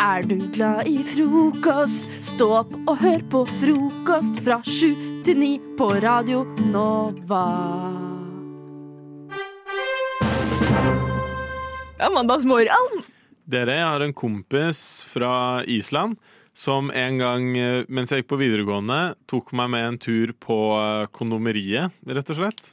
Er du glad i frokost? Stå opp og hør på frokost fra sju til ni på Radio Nova. Ja, mandagsmorgen. Dere, jeg har en kompis fra Island som en gang eh, mens jeg gikk på videregående, tok meg med en tur på eh, kondomeriet, rett og slett.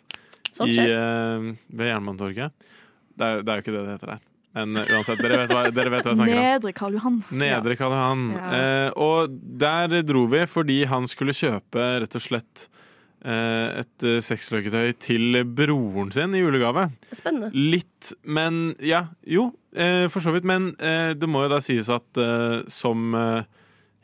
Sånn I, skjer. eh, ved Jernbanetorget. Det det er jo ikke det det heter der. Men eh, uansett, dere vet hva, dere vet hva jeg snakker om. Nedre Karl Johan. Nedre Karl Johan. Ja. Eh, og der dro vi fordi han skulle kjøpe rett og slett eh, et sexløketøy til broren sin i julegave. Spennende. Litt, men Ja, jo, eh, for så vidt. Men eh, det må jo da sies at eh, som eh,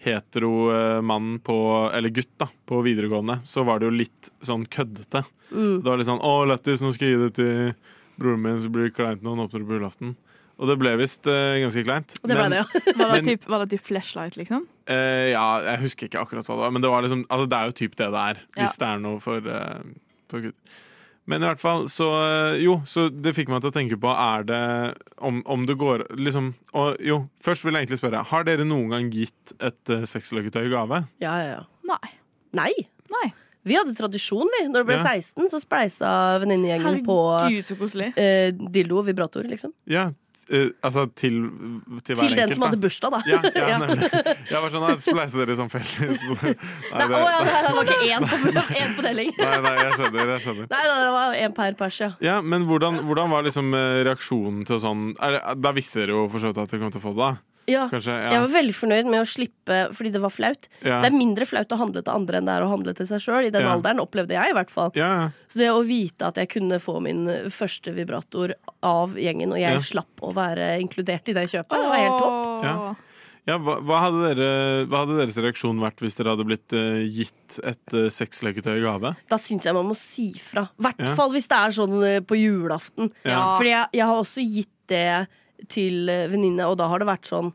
hetero eh, mann på Eller gutt, da, på videregående, så var det jo litt sånn køddete. Mm. Det var litt sånn 'Å, lættis, nå skal jeg gi det til broren min, så blir det kleint når han åpner på julaften'. Og det ble visst uh, ganske kleint. Det ble Men- det, ja. Var det typ, var det typ flashlight, liksom? Uh, ja, jeg husker ikke akkurat hva det var, men det var liksom Altså, det er jo typ det det er, Ja. hvis det er noe for, uh, for gutter. Men i hvert fall, så Jo, så det fikk meg til å tenke på Er det Om, om det går liksom Og jo, først vil jeg egentlig spørre Har dere noen gang gitt et uh, sexløketøy i gave? Ja, ja, ja. Nei. Nei. Nei. Vi hadde tradisjon, vi. Når det ble Ja. 16, så spleisa venninnegjengen på Herregud, så koselig. eh, dildo og vibrator, liksom. Ja, eh, altså til, til Til den enkelt, som hadde bursdag, da. Ja, ja, nemlig. Jeg var sånn, Jeg dere sånn felles? Nei, Nei, det- å, ja, det her var ikke én på, én på telling. nei, nei, jeg skjønner. jeg skjønner Nei, nei, det var én per pers, ja. Ja, Men hvordan, hvordan var liksom eh, reaksjonen til sånn Da visste dere jo for så vidt at dere kom til å få det, da? Ja. Kanskje? Jeg var veldig fornøyd med å slippe fordi det var flaut. ja. Det er mindre flaut å handle til andre enn det er å handle til seg sjøl. I den Ja. alderen opplevde jeg i hvert fall. ja, ja. Så det å vite at jeg kunne få min første vibrator av gjengen, og jeg Ja. slapp å være inkludert i det kjøpet, det var helt topp. Ja. Ja, hva, hva, hadde dere, hva hadde deres reaksjon vært hvis dere hadde blitt uh, gitt et uh, sexleketøy i gave? Da syns jeg man må si fra. I hvert Ja. fall hvis det er sånn uh, på julaften. Ja. Fordi jeg, jeg har også gitt det til venninne, og da har det vært sånn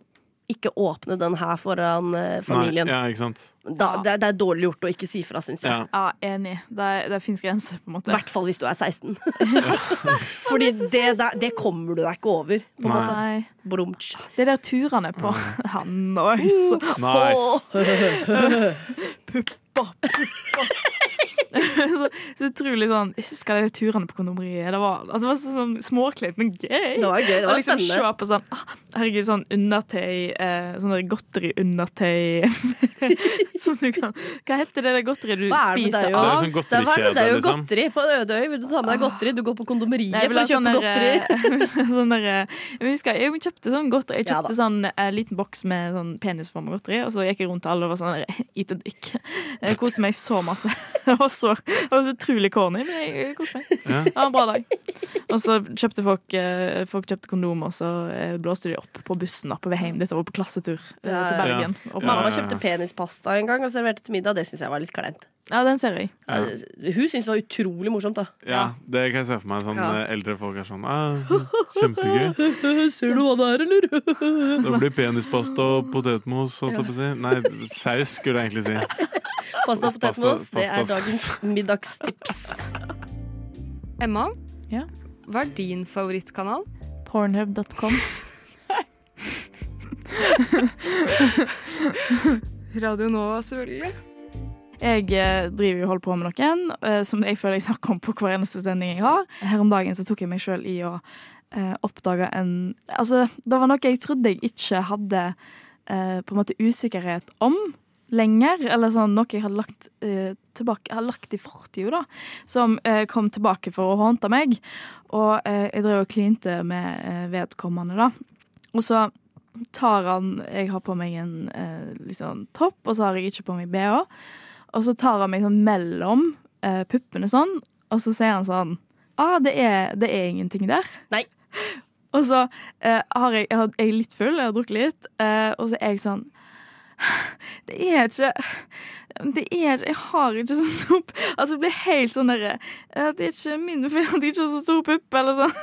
ikke åpne den her foran eh, familien. Nei, ja, ikke sant? Da, det, er- det er dårlig gjort å ikke si fra, syns jeg. Ja. Ja, enig. Det, det fins grenser, på en måte. I hvert fall hvis du er 16. Fordi det, det, det kommer du deg ikke over. På Nei. måte. Nei. Brumtsj. Det der turene på ja, nice. Nice. Puppa, puppa. så, så utrolig sånn Jeg husker de turene på kondomeriet. Det var, altså, det var sånn småkleint, men gøy. Det var gøy. Det var liksom se spennende. på sånn ah, Herregud, sånn undertøy eh, Sånn der godteriundertøy Som du kan Hva heter det der godteriet du Hva er spiser av? Det er sånn Det er, er jo liksom. godteri på en øde øy. Vil du ta med deg godteri? Du går på kondomeriet Nei, for å sånn kjøpe godteri. eh, sånn der, eh, jeg husker jeg kjøpte sånn godteri. Jeg kjøpte ja, sånn eh, liten boks med sånn penisforma godteri, og så gikk jeg rundt til alle og var sånn Eat a dick. Jeg koste meg så masse. Det var så, det var så utrolig corny, men jeg, koste meg. Ja. Det var en bra dag. Og så kjøpte folk, eh, folk kjøpte kondom, og så eh, blåste de opp på bussen da, på vei hjem. Dette var på klassetur eh, Ja, til. Bergen. Mamma kjøpte penispasta en gang og serverte til middag. Det syns jeg var litt kleint. ja, den ser jeg. Ja. Hun syntes det var utrolig morsomt, da. ja, det kan jeg se for meg. Sånn Ja. eldre folk er sånn ah, Kjempegøy. Ser du hva det er, eller? Det blir penispasta og potetmos, holdt jeg på å si. Nei, saus skulle jeg egentlig si. Pasta og Pasta- potetmos, det er dagens middagstips. Emma, Ja? hva er din favorittkanal? Pornhub.com. Radio Nova, selvfølgelig. Jeg eh, driver og holder på med noen eh, som jeg føler jeg snakker om på hver eneste sending jeg har. Her om dagen så tok jeg meg sjøl i å eh, oppdage en Altså, det var noe jeg trodde jeg ikke hadde eh, på en måte usikkerhet om lenger. Eller sånn noe jeg hadde lagt eh, tilbake Jeg hadde lagt i fortida, da. Som eh, kom tilbake for å håndte meg. Og eh, jeg drev og klinte med eh, vedkommende, da. Og så tar han Jeg har på meg en liksom topp, og så har jeg ikke på meg bh. Og så tar han meg sånn mellom eh, puppene sånn, og så sier han sånn ah, det er, det er ingenting der. Nei. Og så eh, har jeg, jeg er litt full, jeg har drukket litt, eh, og så er jeg sånn Det er ikke Det er ikke Jeg har ikke så stor Altså, jeg blir helt sånn derre Det er ikke min feil at jeg ikke har så stor pupp, eller sånn.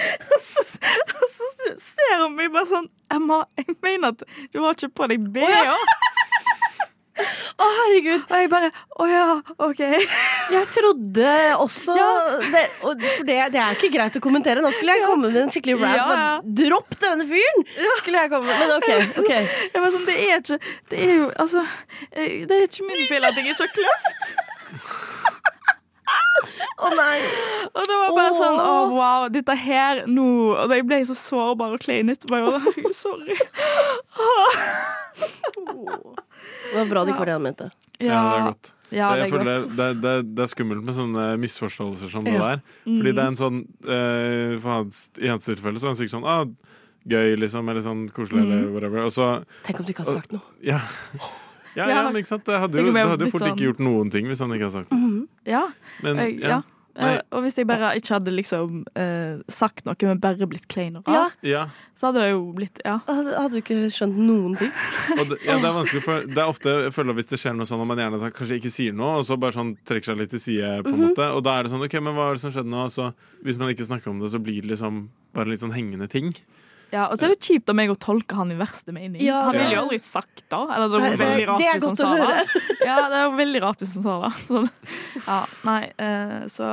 Og så, og så ser hun meg bare sånn Emma, jeg mener at du har ikke på deg BH. Å, herregud! Og jeg bare Å ja, OK. Jeg trodde også det, og For det, det er ikke greit å kommentere. Nå skulle jeg komme med en skikkelig rant. Ja, ja. Dropp denne fyren! Skulle jeg komme med. Men OK. ok Jeg var sånn, det er ikke Det er jo altså eh, Det er ikke min feil at jeg ikke har kløft. Å nei. Og det var bare oh. sånn Å, wow, dette her nå Og jeg ble så sårbar og klein etterpå. Sorry. sånn, «Herregud, Sorry. Det var bra det ikke var det han mente. Ja, det er godt. Ja, det er det, det, det, det er skummelt med sånne misforståelser som det Ja. der. Fordi Mm. det er en sånn eh, for hans, I hans tilfelle så er han sikkert sånn ah, gøy, liksom, eller sånn koselig, Mm. eller whatever. Og så Tenk om du ikke hadde sagt noe. Ja. Ja, ja, Ja. men ikke sant? Det hadde jo, det hadde jo fort fort ikke sånn- gjort noen ting hvis han ikke hadde sagt noe. Ja. Men Jeg, ja. Nei. Eh, Og hvis jeg bare ikke hadde liksom eh, sagt noe, men bare blitt klein og rar, ja. så hadde det jo blitt Ja. hadde, hadde du ikke skjønt noen ting? Og det, ja, det er vanskelig for Det er ofte jeg føler hvis det skjer noe sånn og man gjerne kanskje ikke sier noe, og så bare sånn trekker seg litt til side, på en Mhm. måte. Og da er det sånn OK, men hva er det som skjedde nå? Så, hvis man ikke snakker om det, så blir det liksom bare litt sånn hengende ting. Ja. Og så er det kjipt av meg å tolke han i verste mening. Ja, han ville jo aldri sagt det. Eller det var Nei, det- veldig rart det er hvis han godt å sa høre. det. Ja, det er veldig rart hvis han sa det. Så, ja, nei, eh, så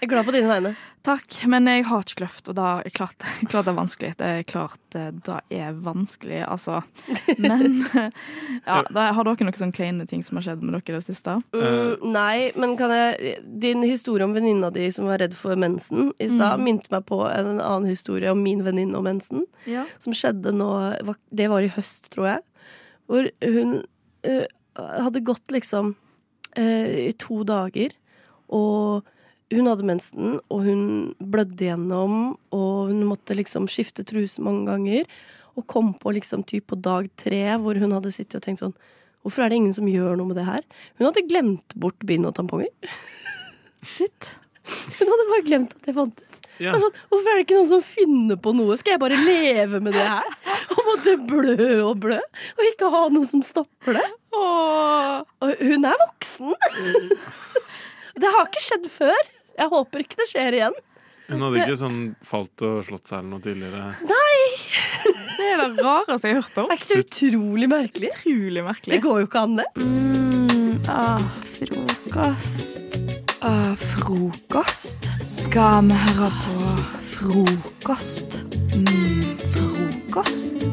Jeg er glad på dine vegne. Takk, men jeg har ikke kløft, og da er klart, klart det er vanskelig. Det er klart eh, det er vanskelig, altså. Men ja, da, har dere noen sånne kleine ting som har skjedd med dere i det siste? Mm, nei, men kan jeg Din historie om venninna di som var redd for mensen i stad, Mm. minte meg på en annen historie om min venninne og mensen. Ja. Som skjedde nå Det var i høst, tror jeg. Hvor hun uh, hadde gått liksom uh, i to dager, og hun hadde mensen, og hun blødde gjennom, og hun måtte liksom skifte truse mange ganger. Og kom på liksom typ på dag tre, hvor hun hadde sittet og tenkt sånn Hvorfor er det ingen som gjør noe med det her? Hun hadde glemt bort bind og tamponger. Shit. Hun hadde bare glemt at det fantes. Ja. Sånn, hvorfor er det ikke noen som finner på noe? Skal jeg bare leve med det her? Og måtte blø og blø, og ikke ha noe som stopper det? Åh. Og hun er voksen! Det har ikke skjedd før. Jeg håper ikke det skjer igjen. Hun hadde ikke sånn falt og slått seg eller noe tidligere. Nei! Det er det rareste jeg har hørt om. Er ikke det utrolig merkelig? Utrolig merkelig. Det går jo ikke an, det. Mm, ah, frokost. Ah, frokost? Skal vi høre på frokost? Mm, frokost?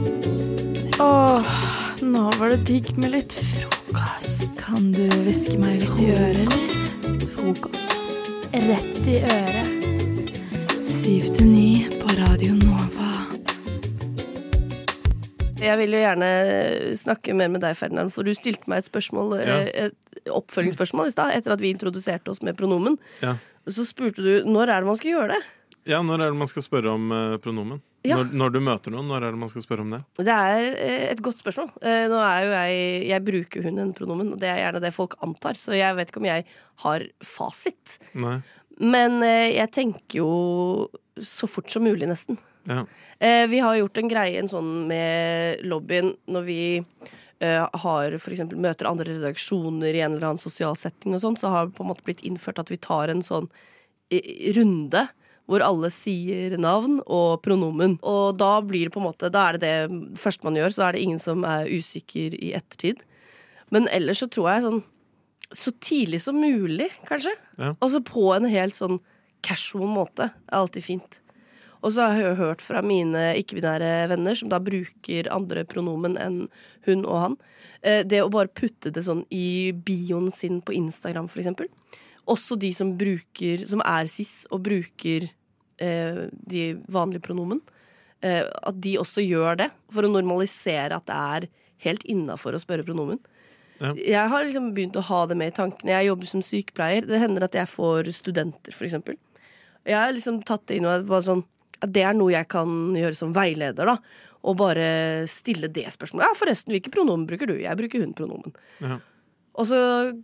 Åh, nå var det digg med litt frokost. Kan du hviske meg litt i øret, eller? Frokost. Rett i øret. Syv til ni på Radio Nova. Jeg vil jo gjerne snakke mer med deg, Ferdinand, for du stilte meg et spørsmål, Ja. et oppfølgingsspørsmål i stad, etter at vi introduserte oss med pronomen. Ja. Så spurte du når er det man skal gjøre det. Ja, når er det man skal spørre om eh, pronomen? Ja. Når, når du møter noen, når er det man skal spørre om det? Det er eh, et godt spørsmål. Eh, Nå er jo jeg Jeg bruker hun en pronomen, og det er gjerne det folk antar, så jeg vet ikke om jeg har fasit. Nei. Men jeg tenker jo så fort som mulig, nesten. Ja. Vi har gjort en greie en sånn med lobbyen når vi har for eksempel møter andre redaksjoner i en eller annen sosial setting og sånn, så har det på en måte blitt innført at vi tar en sånn runde hvor alle sier navn og pronomen. Og da blir det på en måte Da er det det første man gjør, så er det ingen som er usikker i ettertid. Men ellers så tror jeg sånn Så tidlig som mulig, kanskje. Ja. Og så på en helt sånn casual måte. er alltid fint. Og så har jeg hørt fra mine ikke-binære venner, som da bruker andre pronomen enn hun og han, eh, det å bare putte det sånn i bioen sin på Instagram, for eksempel. Også de som bruker, som er cis og bruker de vanlige pronomen. Eh, at de også gjør det, for å normalisere at det er helt innafor å spørre pronomen. Ja. Jeg har liksom begynt å ha det med i tankene. Jeg jobber som sykepleier. Det hender at jeg får studenter, eksempel. Jeg har liksom tatt det inn og sånn at Det er noe jeg kan gjøre som veileder, da. Og bare stille det spørsmålet. Ja, forresten, hvilke pronomen bruker du? Jeg bruker hun-pronomen. Ja. Og så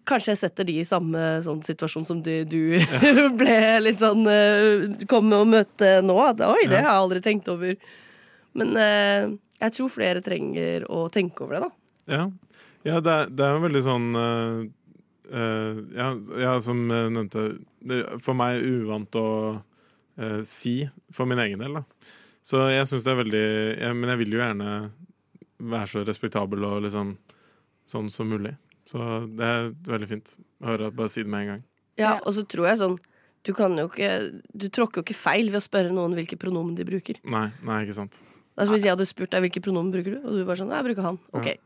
kanskje jeg setter de i samme sånn situasjon som du, du ble litt sånn eh, Kom og møte nå. At, Oi, det Ja. har jeg aldri tenkt over. Men eh, jeg tror flere trenger å tenke over det, da. Ja, ja det, er, det er veldig sånn uh, uh, ja, ja, som jeg nevnte det, er For meg uvant å uh, si for min egen del, da. Så jeg syns det er veldig Men jeg vil jo gjerne være så respektabel og liksom sånn som mulig. Så det er veldig fint å høre at bare si det med en gang. Ja, Ja. og så tror jeg sånn Du kan jo ikke Du tråkker jo ikke feil ved å spørre noen hvilke pronomen de bruker. Nei, nei, ikke sant. Det er som hvis jeg hadde spurt deg hvilke pronomen bruker du, og du bare sånn jeg bruker han. Ok.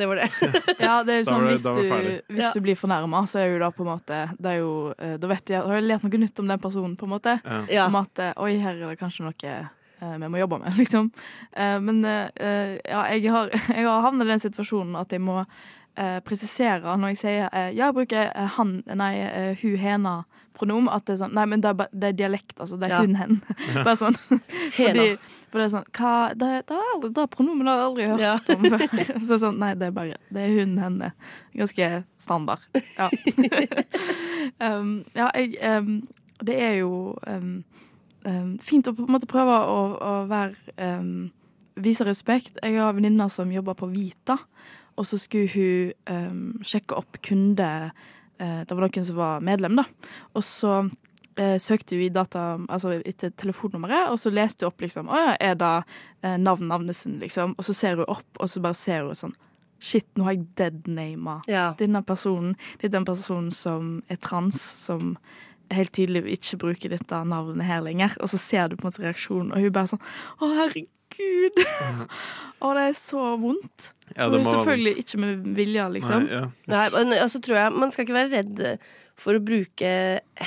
Det var det. Ja, det er jo sånn det- hvis du, hvis Ja. du blir fornærma, så er jo da på en måte det er jo, eh, Da vet du, har du lært noe nytt om den personen, på en måte. Ja. Ja. Om at eh, oi, her er det kanskje noe eh, vi må jobbe med, liksom. Eh, men ja, jeg har, jeg har havnet i den situasjonen at jeg må eh, presisere når jeg sier eh, ja, jeg bruker eh, han, nei, eh, hun, hena pronom, at det er sånn Nei, men det er, ba- det er dialekt, altså. Det er Ja. hun, hen. Bare sånn. Hena. Fordi, for det er sånn hva, det, det, er aldri, det er pronomen har jeg aldri hørt Ja. om før. Så det er sånn, nei, det er bare Det er hun, henne. Ganske standard. Ja. um, ja, jeg um, Det er jo um, um, fint å på en måte prøve å, å være um, Vise respekt. Jeg har venninner som jobber på Vita, og så skulle hun um, sjekke opp kunde eh, Det var noen som var medlem, da. Og så eh, søkte hun i data, altså etter telefonnummeret, og så leste hun opp liksom Å ja, er det eh, navn Navnesen, liksom? Og så ser hun opp, og så bare ser hun sånn Shit, nå har jeg deadnama Ja. denne personen. Det er den personen som er trans, som helt tydelig ikke bruker dette navnet her lenger. Og så ser du på en måte reaksjonen, og hun bare sånn Å, herregud! Å, det er så vondt. Ja, det må være selvfølgelig vondt. ikke med vilje, liksom. Nei, ja. Nei, men altså tror jeg Man skal ikke være redd for å bruke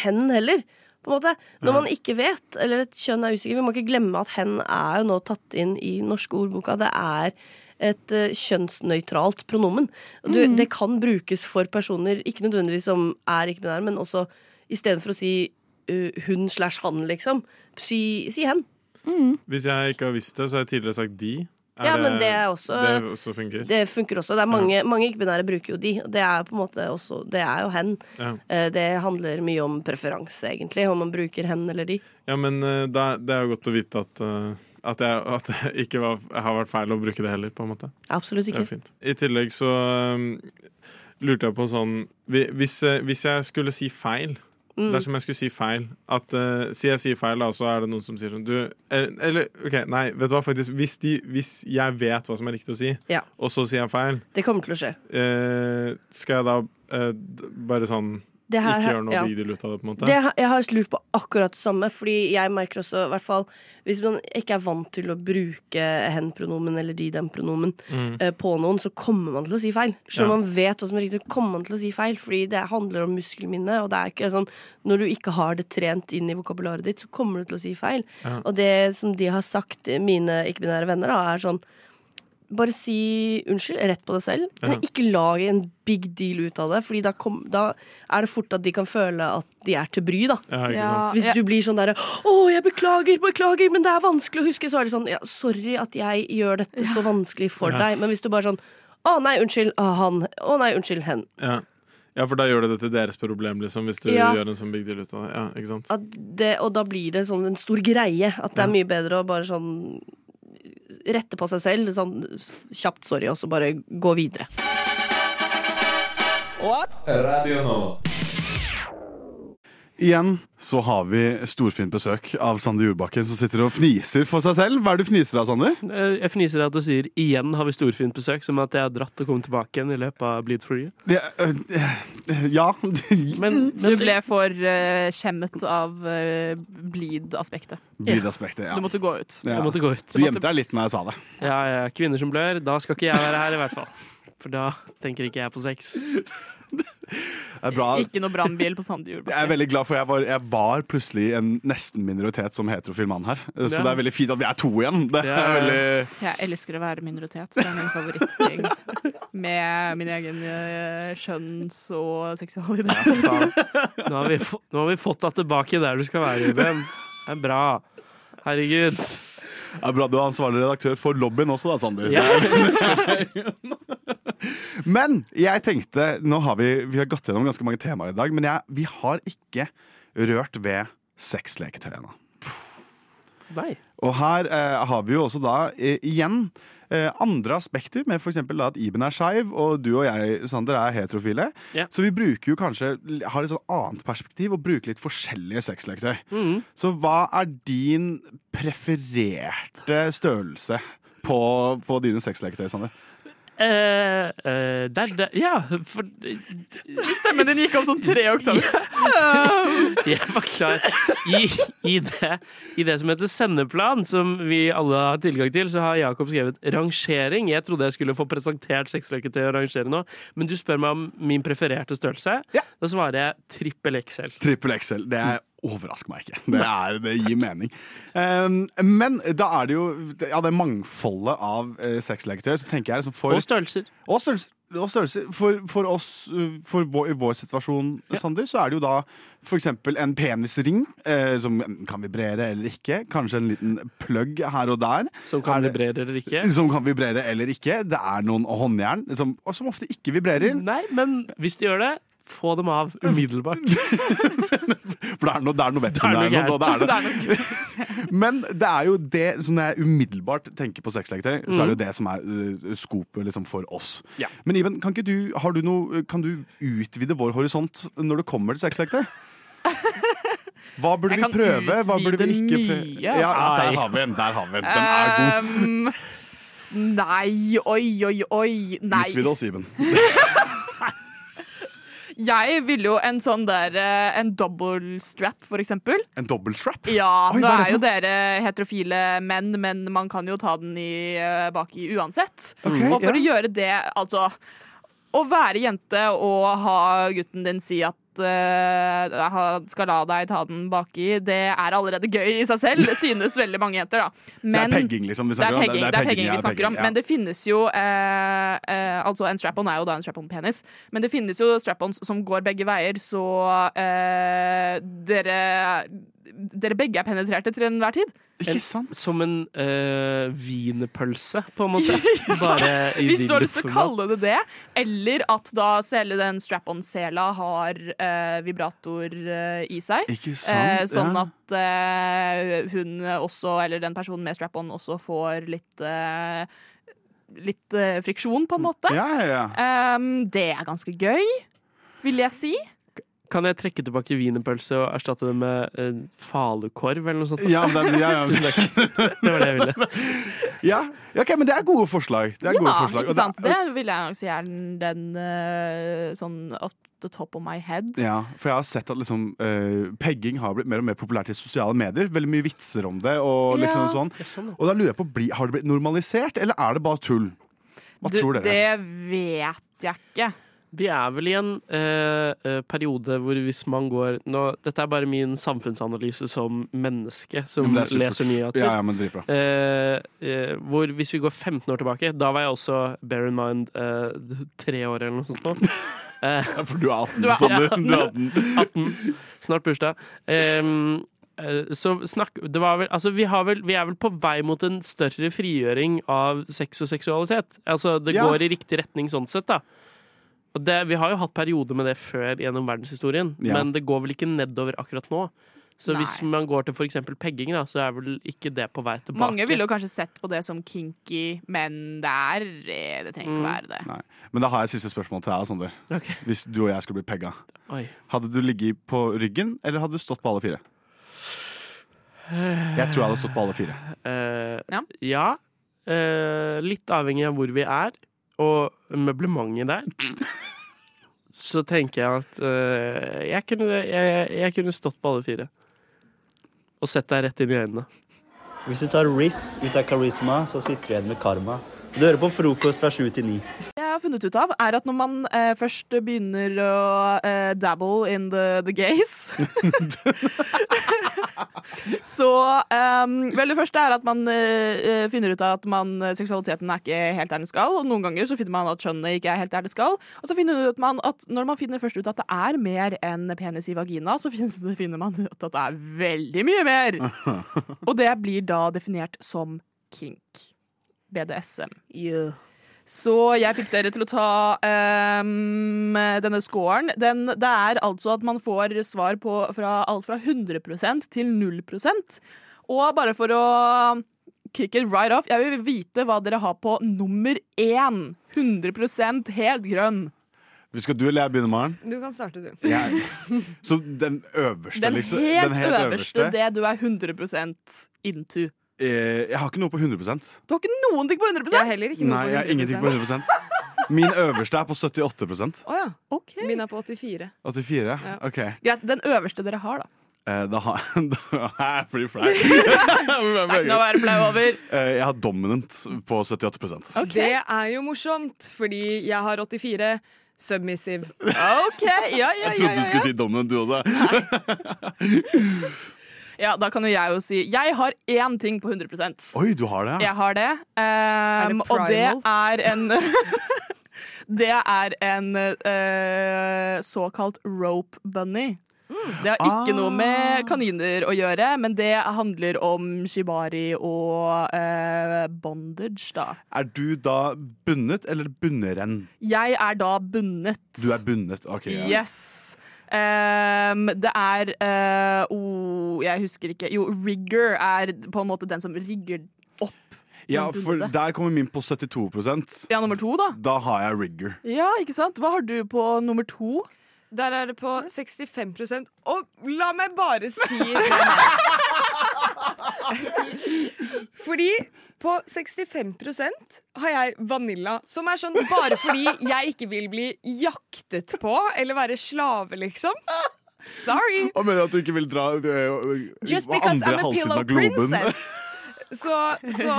hen heller. På en måte. Når Ja. man ikke vet, eller et kjønn er usikker Vi må ikke glemme at hen er jo nå tatt inn i norske ordboka. Det er et eh, kjønnsnøytralt pronomen. Du, mm. Det kan brukes for personer, ikke nødvendigvis som er ikke-binære, men også istedenfor å si uh, hun slash han, liksom. Si, si hen. Hvis jeg ikke har visst det, så har jeg tidligere sagt de. Er Ja, men det er også- Det også funker? Det funker også. Det er mange, mange ikke-binære bruker jo de. Det er på en måte også Det er jo hen. Ja. Eh, Det handler mye om preferanse, egentlig, om man bruker hen eller de. Ja, men eh, det er jo godt å vite at, eh, at, jeg, at det ikke var, har vært feil å bruke det heller, på en måte. Absolutt Det er ikke. fint. I tillegg så um, lurte jeg på sånn vi- Hvis, hvis jeg skulle si feil Mm. Dersom jeg skulle si feil at, uh, Si jeg sier feil, da, så er det noen som sier sånn du, Eller, eller OK, nei, vet du hva, faktisk. Hvis, de, hvis jeg vet hva som er riktig å si, Ja. og så sier jeg feil, Det kommer til å skje. Uh, skal jeg da uh, bare sånn Det her- ikke gjøre noe ja. big ut av det, på en måte? Det, jeg har lurt på akkurat det samme, fordi jeg merker også, i hvert fall hvis man ikke er vant til å bruke hen-pronomen eller de-dem-pronomen Mm. uh, på noen, så kommer man til å si feil. Selv Ja. om man vet hva som er riktig, kommer man til å si feil, fordi det handler om muskelminne, og det er ikke sånn Når du ikke har det trent inn i vokabularet ditt, så kommer du til å si feil. Ja. Og det som de har sagt, mine ikke-binære venner, da, er sånn bare si unnskyld rett på deg selv. Ja. Ikke lag en big deal ut av det, Fordi da, kom, da er det fort at de kan føle at de er til bry. da Ja, Ja. Hvis du blir sånn derre 'Å, jeg beklager, beklager, men det er vanskelig å huske', så er det sånn ja, 'Sorry at jeg gjør dette så vanskelig for Ja. deg'. Men hvis du bare sånn 'Å nei, unnskyld, ah, han'. 'Å nei, unnskyld, hen'. Ja. ja, for da gjør det det til deres problem, liksom, hvis du Ja. gjør en sånn big deal ut av det. Ja, ikke sant? At det, og da blir det sånn en stor greie. At det er mye bedre å bare sånn rette på seg selv. Sånn kjapt 'sorry', og så bare gå videre. What? Radio Nova. Igjen så har vi storfint besøk av Sander Jordbakken som sitter og fniser for seg selv. Hva er det du fniser av, Sander? Eh, Jeg fniser av at du sier 'igjen har vi storfint besøk', som at jeg har dratt og kommet tilbake igjen i løpet av Bleed for you. Det, øh, øh, ja Men, Du ble for uh, skjemmet av uh, bleed-aspektet. Bleed-aspektet, ja. Du måtte gå ut. ja. Du måtte gå ut. Du gjemte deg litt når jeg sa det. Ja, ja, kvinner som blør, da skal ikke jeg være her, i hvert fall. For da tenker ikke jeg på sex. Ikke noe brannbil på Sande Jeg er veldig glad for jeg var, jeg var plutselig en nesten minoritet som heterofil mann her. Så Ja. det er veldig fint at vi er to igjen. Det Ja, er ja, ja. veldig Jeg elsker å være minoritet. Det er min favorittting. Med min egen skjønns- og seksualitet. Nå har, vi nå har vi fått deg tilbake der du skal være, Ruben. Det er bra. Herregud. Er bra du er ansvarlig redaktør for lobbyen også, da, Sander. Ja. Men jeg tenkte Nå har vi, vi har gått gjennom ganske mange temaer i dag, men jeg, vi har ikke rørt ved sexleketøy ennå. Og her eh, har vi jo også da eh, igjen andre aspekter, med f.eks. at Iben er skeiv, og du og jeg, Sander, er heterofile. Yeah. Så vi bruker jo kanskje har et sånn annet perspektiv og bruker litt forskjellige sexleketøy. Mm. Så hva er din prefererte størrelse på, på dine sexleketøy, Sander? Eh, eh, der, der, Ja, for Stemmen din gikk opp sånn tre oktober. Jeg var klar. I, i, det, I det som heter sendeplan, som vi alle har tilgang til, så har Jakob skrevet rangering. Jeg trodde jeg skulle få presentert sexleketøy og rangere nå, men du spør meg om min prefererte størrelse. Ja. Da svarer jeg trippel XL. Trippel XL. Det er overrasker meg ikke. Det, er, det gir mening. Um, men da er det jo Ja, det mangfoldet av uh, sexleketøy, så tenker jeg liksom for Og størrelser. Og størrelser. Og størrelser. For, for oss, uh, for vår, i vår situasjon, Sander, så er det jo da eksempel en penisring eh, som kan vibrere eller ikke. Kanskje en liten plugg her og der. Som kan det- vibrere eller ikke. Som kan vibrere eller ikke. Det er noen håndjern som, som ofte ikke vibrerer. Nei, men hvis de gjør det, få dem av umiddelbart. For det er noe, det er noe vett Det som er det er. noe det er det. Men det er jo det som jeg umiddelbart tenker på sexleketøy, så er det jo det som er uh, skopet liksom, for oss. Ja. Men Iben, kan, du, har du noe, kan du utvide vår horisont når det kommer til sexleketøy? Hva burde vi prøve? Hva burde vi ikke prøve? Ja, altså. der har vi en. Der har vi en. Den er god. Um, nei, oi, oi, oi. Nei. Utvide oss, Iben. Jeg ville jo en sånn der eh, En double strap, for eksempel. En double strap? Ja, Oi, nå er er jo dere heterofile menn, men man kan jo ta den i, eh, baki uansett. Okay, og for ja. å gjøre det, altså Å være jente og ha gutten din si at eh, han skal la deg ta den baki, det er allerede gøy i seg selv. Det synes veldig mange jenter, da. Men, det er pegging, liksom, vi er snakker om? pegging, det er pegging vi snakker om. Men det finnes jo eh, eh, Altså, en strap-on er jo da en strap-on-penis. Men det finnes jo strap-ons som går begge veier, så eh, dere Dere begge er penetrerte til enhver tid. Ikke sant? Som en øh, wienerpølse, på en måte. Bare i Hvis du har lyst til å kalle det det. Eller at da hele den strap-on-sela har øh, vibrator øh, i seg. Ikke Eh, sant? sånn ja. at eh, hun også, eller den personen med strap-on, også får litt eh, Litt eh, friksjon, på en måte. Ja, ja, ja. Um, det er ganske gøy, vil jeg si. Kan jeg trekke tilbake wienerpølse og erstatte det med uh, falukorv eller noe sånt? Ja, men, ja, ja. Tusen takk. Det var det jeg ville. Ja, ja, ok, men det er gode forslag. Det er gode ja, forslag. ikke Og sant? Det vil jeg nok si er den, den eh, sånn the top of my head. Ja, for jeg har sett at liksom, uh, pegging har blitt mer og mer populært i sosiale medier. Veldig mye vitser om det. Og, liksom Ja. sånn. Sånn, og da lurer jeg på, bli- har det blitt normalisert, eller er det bare tull? Hva Du, tror dere? det vet jeg ikke. Vi er vel i en eh, eh, periode hvor hvis man går nå, Dette er bare min samfunnsanalyse som menneske som er leser nyheter. Ja, ja, men. Eh, eh, hvor hvis vi går 15 år tilbake, da var jeg også, bear in mind, eh, tre år eller noe sånt. nå. Eh, Ja, for du er 18, Du er Sander. 18. Du er 18. 18. Snart bursdag. Så snakk det var vel, altså vi, har vel, vi er vel på vei mot en større frigjøring av sex og seksualitet. Altså Det Ja. går i riktig retning sånn sett, da. Og det, vi har jo hatt perioder med det før gjennom verdenshistorien, Ja. men det går vel ikke nedover akkurat nå. Så hvis man går til f.eks. pegging, da, så er vel ikke det på vei tilbake. Mange ville jo kanskje sett på det som kinky, men det er eh, Det trenger ikke Mm. være det. Nei. Men da har jeg siste spørsmål til deg, Sander. Okay. Hvis du og jeg skulle bli pegga. Oi. Hadde du ligget på ryggen, eller hadde du stått på alle fire? Jeg tror jeg hadde stått på alle fire. Uh, Ja. ja. Uh, litt avhengig av hvor vi er, og møblementet der. Så tenker jeg at uh, jeg, kunne, jeg, jeg kunne stått på alle fire. Og sett deg rett inn i øynene. Hvis du tar Riz ut av karisma, så sitter du igjen med karma. Du hører på frokost fra sju til ni. Funnet ut av, er at når man eh, først begynner å eh, dabble in the, the gays Så um, Vel, det første er at man eh, finner ut av at man, seksualiteten er ikke helt der den skal. Og noen ganger så finner man at kjønnet ikke er helt der det skal. Og så finner man at når man finner først ut at det er mer enn penis i vagina, så finner man ut at det er veldig mye mer. Og det blir da definert som kink. BDSM. Så jeg fikk dere til å ta um, denne scoren. Den, det er altså at man får svar på fra alt fra 100% til 0 Og bare for å kick it right off, jeg vil vite hva dere har på nummer én. 100% helt grønn. Skal du eller jeg begynne, Maren? Du kan starte, du. Ja. Så den øverste, Den liksom? helt, den helt øverste, det du er 100% into. Eh, jeg har ikke noe på 100% Du har ikke noen ting på 100 Jeg har heller ikke noe Nei, jeg har ingenting på 100% Min øverste er på 78% ja. Ok. Min er på 84. 84? Ja. OK. Greit, Den øverste dere har, da. Eh, da har jeg blir flau. Det er ikke noe å være flau over. Eh, Jeg har dominant på 78 okay. Det er jo morsomt, fordi jeg har 84. Submissive. Ok, ja, ja, ja, Jeg trodde du skulle si dominant, du også. ja, Da kan jo jeg jo si Jeg har én ting på 100 Oi, du har det? Jeg har det. det Um, og det er en Det er en uh, såkalt rope bunny. Det har ikke noe med kaniner å gjøre, men det handler om shibari og eh, bondage, da. Er du da bundet eller bunneren? Jeg er da bundet. Du er bundet. OK. ja. Yes. Um, det er uh, oh, Jeg husker ikke. Jo, rigger er på en måte den som rigger opp. Ja, for der kommer min på 72% Ja, nummer to, da. Da har jeg rigger. Ja, ikke sant? Hva har du på nummer to? Der er det på 65 Og la meg bare si. Fordi på 65% har jeg vanilla, som er sånn bare fordi jeg ikke vil bli jaktet på eller være slave, liksom. Sorry. Og mener at du ikke vil dra øh, Just på because andre I'm a halvsiden pillow av globen. princess. Så, så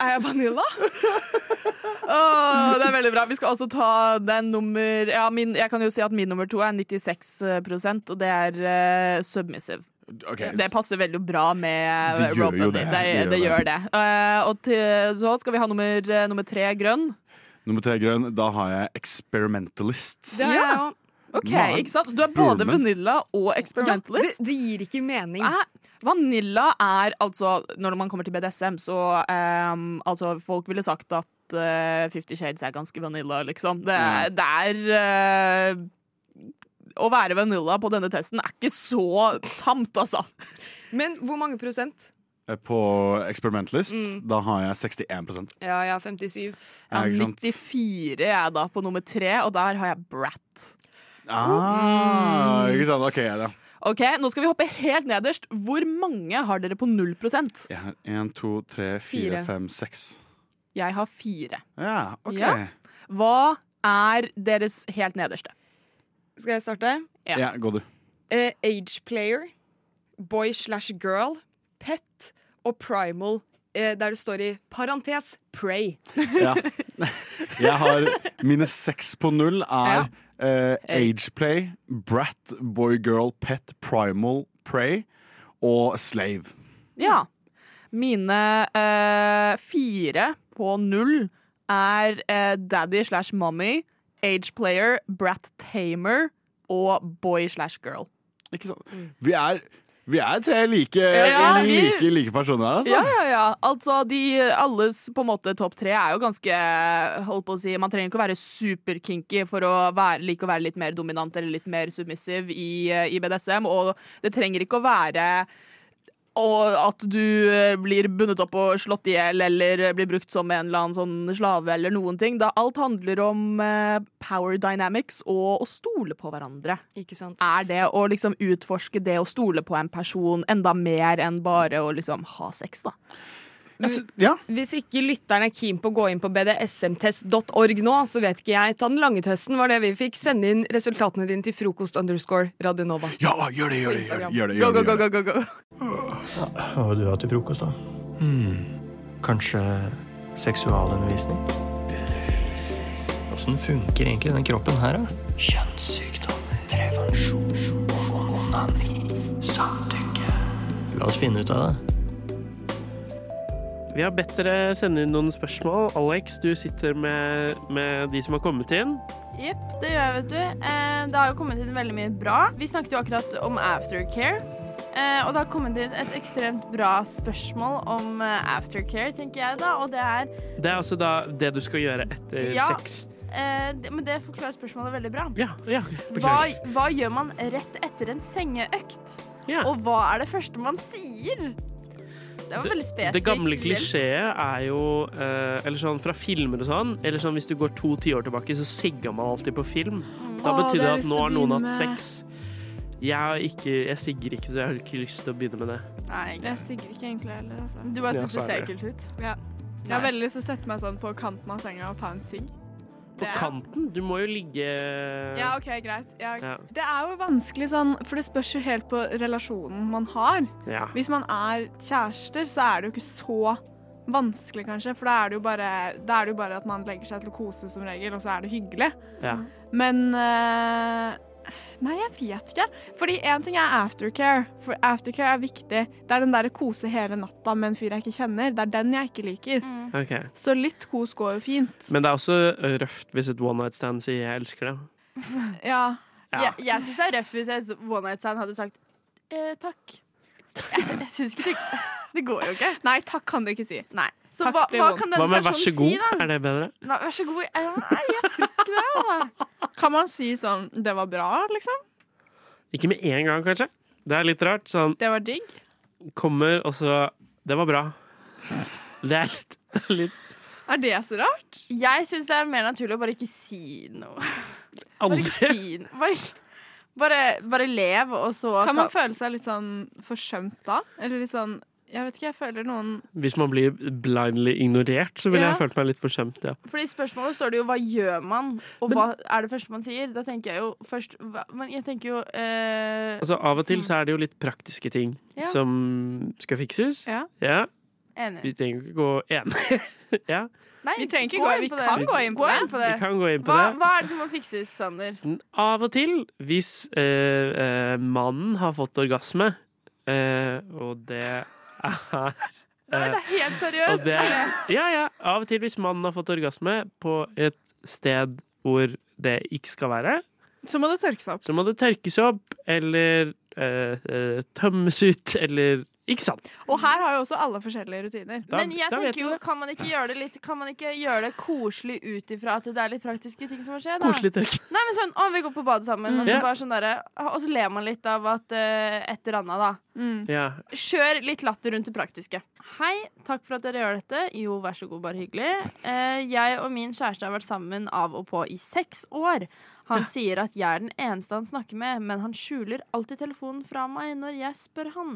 er jeg vanilla. Oh, det er veldig bra. Vi skal også ta den nummer ja, min, Jeg kan jo si at min nummer to er 96% og det er uh, submissive. Okay. Det passer veldig bra med De gjør det. Det, De gjør det, det. gjør det. Uh, og til, så skal vi ha nummer, eh, nummer tre grønn. Nummer tre grønn, da har jeg experimentalist. Det har Ja. jeg òg. Ok, ikke sant? Så du er både vanilla og experimentalist? Ja, det, det gir ikke mening. Vanilla er altså Når man kommer til BDSM, så um, Altså, folk ville sagt at uh, Fifty Shades er ganske vanilla, liksom. Det, er- det er uh, Å være vanilla på denne testen er ikke så tamt, altså. Men hvor mange prosent? Eh, På experimentalist, Mm. da har jeg 61% Ja, jeg har 57. Jeg har 94 jeg da på nummer tre, og der har jeg Brat. Ah, ikke sant? OK, da. Ok, Nå skal vi hoppe helt nederst. Hvor mange har dere på 0 Jeg har én, to, tre, fire, Fire. fem, seks. Jeg har fire. Ja, OK. Ja. Hva er deres helt nederste? Skal jeg starte? Ja. Ja, gå du. Eh, age player, boy slash girl, pet og primal, eh, der det står i parentes pray. Ja. Jeg har mine seks på null er eh, ageplay, brat, boy, girl, pet, primal, Pray og slave. Ja. Mine eh, fire på null er eh, daddy slash mommy, age player, brat tamer og boy slash girl. Ikke sant? Vi er, vi er tre like, Ja, vi- like, like personer her, altså. Ja, ja, ja. Altså, de alles på en måte topp tre er jo ganske Holdt på å si Man trenger ikke å være superkinky for å være, like å være litt mer dominant eller litt mer submissiv i, eh, i BDSM, og det trenger ikke å være og at du eh, blir bundet opp og slått i hjel eller blir brukt som en eller annen sånn slave eller noen ting. Da alt handler om eh, power dynamics og å stole på hverandre. Ikke sant? Er det å liksom utforske det å stole på en person enda mer enn bare å liksom ha sex, da? Ja. Hvis ikke lytteren er keen på å gå inn på bdsmtest.org nå, så vet ikke jeg. Ta den lange testen, var det vi fikk. Send inn resultatene dine til frokost underscore Radionova. ja, gjør det, gjør det. Gjør det, gjør det, Go, gjør go, det, go, gjør go, go, go. Hva vil du ha til frokost, da? Hmm. Kanskje seksualundervisning? Åssen funker egentlig den kroppen her, da? Kjønnssykdommer, prevensjon, onani, samtykke. La oss finne ut av det. Vi har bedt dere sende inn noen spørsmål. Alex, du sitter med, med de som har kommet inn. Jepp, det gjør jeg, vet du. Eh, det har jo kommet inn veldig mye bra. Vi snakket jo akkurat om aftercare. Eh, og det har kommet inn et ekstremt bra spørsmål om eh, aftercare, tenker jeg da. Og det er Det er altså da det du skal gjøre etter Ja. sex. eh, Men det forklarer spørsmålet veldig bra. Ja, ja, Hva, hva gjør man rett etter en sengeøkt? Ja. Og hva er det første man sier? Det var veldig spesifikt. Det gamle klisjeet er jo eh, Eller sånn fra filmer og sånn, eller sånn hvis du går to tiår tilbake, så sigga man alltid på film. Da Å, betydde det at nå har noen hatt sex. Jeg, har ikke, jeg sigger ikke, så jeg har ikke lyst til å begynne med det. Nei, Jeg sigger ikke egentlig heller. Altså. Du bare syns ja, det er ser ekkelt ut. Ja. Jeg har veldig lyst til å sette meg sånn på kanten av senga og ta en sigg. På kanten? Du må jo ligge Ja, OK, greit. Ja. Ja. Det er jo vanskelig sånn, for det spørs jo helt på relasjonen man har. Ja. Hvis man er kjærester, så er det jo ikke så vanskelig, kanskje. For da er det jo bare, det jo bare at man legger seg til å kose som regel, og så er det hyggelig. Ja. Men eh, Nei, jeg vet ikke. Fordi én ting er aftercare. For aftercare er viktig. Det er den derre kose hele natta med en fyr jeg ikke kjenner. Det er den jeg ikke liker. Ok. Så litt kos går jo fint. Men det er også røft hvis et one night stand sier 'jeg elsker deg'. Ja. Ja. Jeg, jeg syns det er røft hvis et one night stand hadde sagt eh, takk. Jeg, jeg syns ikke det Det går jo ikke. Nei, takk kan du ikke si. Nei. Så hva, hva kan den Hva med 'vær så personen god'? si, da? Er det bedre? Nei, vær så god. Nei, jeg tror ikke det. Da. Kan man si sånn 'det var bra', liksom? Ikke med en gang, kanskje. Det er litt rart. Sånn Det var digg. kommer, og så Det var bra. Det er litt, det er litt Er det så rart? Jeg syns det er mer naturlig å bare ikke si noe. Bare ikke si noe. Bare, bare, bare lev, og så Kan man føle seg litt sånn forsømt da? Eller litt sånn Jeg vet ikke, jeg føler noen Hvis man blir blindly ignorert, så ville Ja. jeg følt meg litt forsømt, ja. Fordi i spørsmålet står det jo 'hva gjør man', og hva er det første man sier? Da tenker jeg jo først hva, Men jeg tenker jo eh, Altså, av og til så er det jo litt praktiske ting Ja. som skal fikses. Ja. Ja. Enig. Vi trenger ikke gå enig. ja. Nei, Vi trenger ikke gå- inn vi på kan det. gå inn på det. på det. Vi kan gå inn på Hva, det. hva er det som må fikses, Sander? Av og til, hvis eh, eh, mannen har fått orgasme, eh, og det er Nei, eh, det er helt seriøst. det, ja, ja. Av og til hvis mannen har fått orgasme på et sted hvor det ikke skal være, Så må det tørkes opp. så må det tørkes opp, eller eh, eh, tømmes ut, eller Ikke sant? Og her har jo også alle forskjellige rutiner. Da- Men jeg tenker jo, kan man ikke gjøre det litt Kan man ikke gjøre det koselig ut ifra at det er litt praktiske ting som må skje? Da? Koselig tørke. Nei, men sånn, å, vi går på badet sammen, og, så sånn der, og så ler man litt av at uh, et eller annet, da. Mm. Ja. Kjør litt latter rundt det praktiske. Hei, takk for at dere gjør dette. Jo, vær så god, bare hyggelig. Uh, jeg og min kjæreste har vært sammen av og på i seks år. Han sier at jeg er den eneste han snakker med, men han skjuler alltid telefonen fra meg når jeg spør han.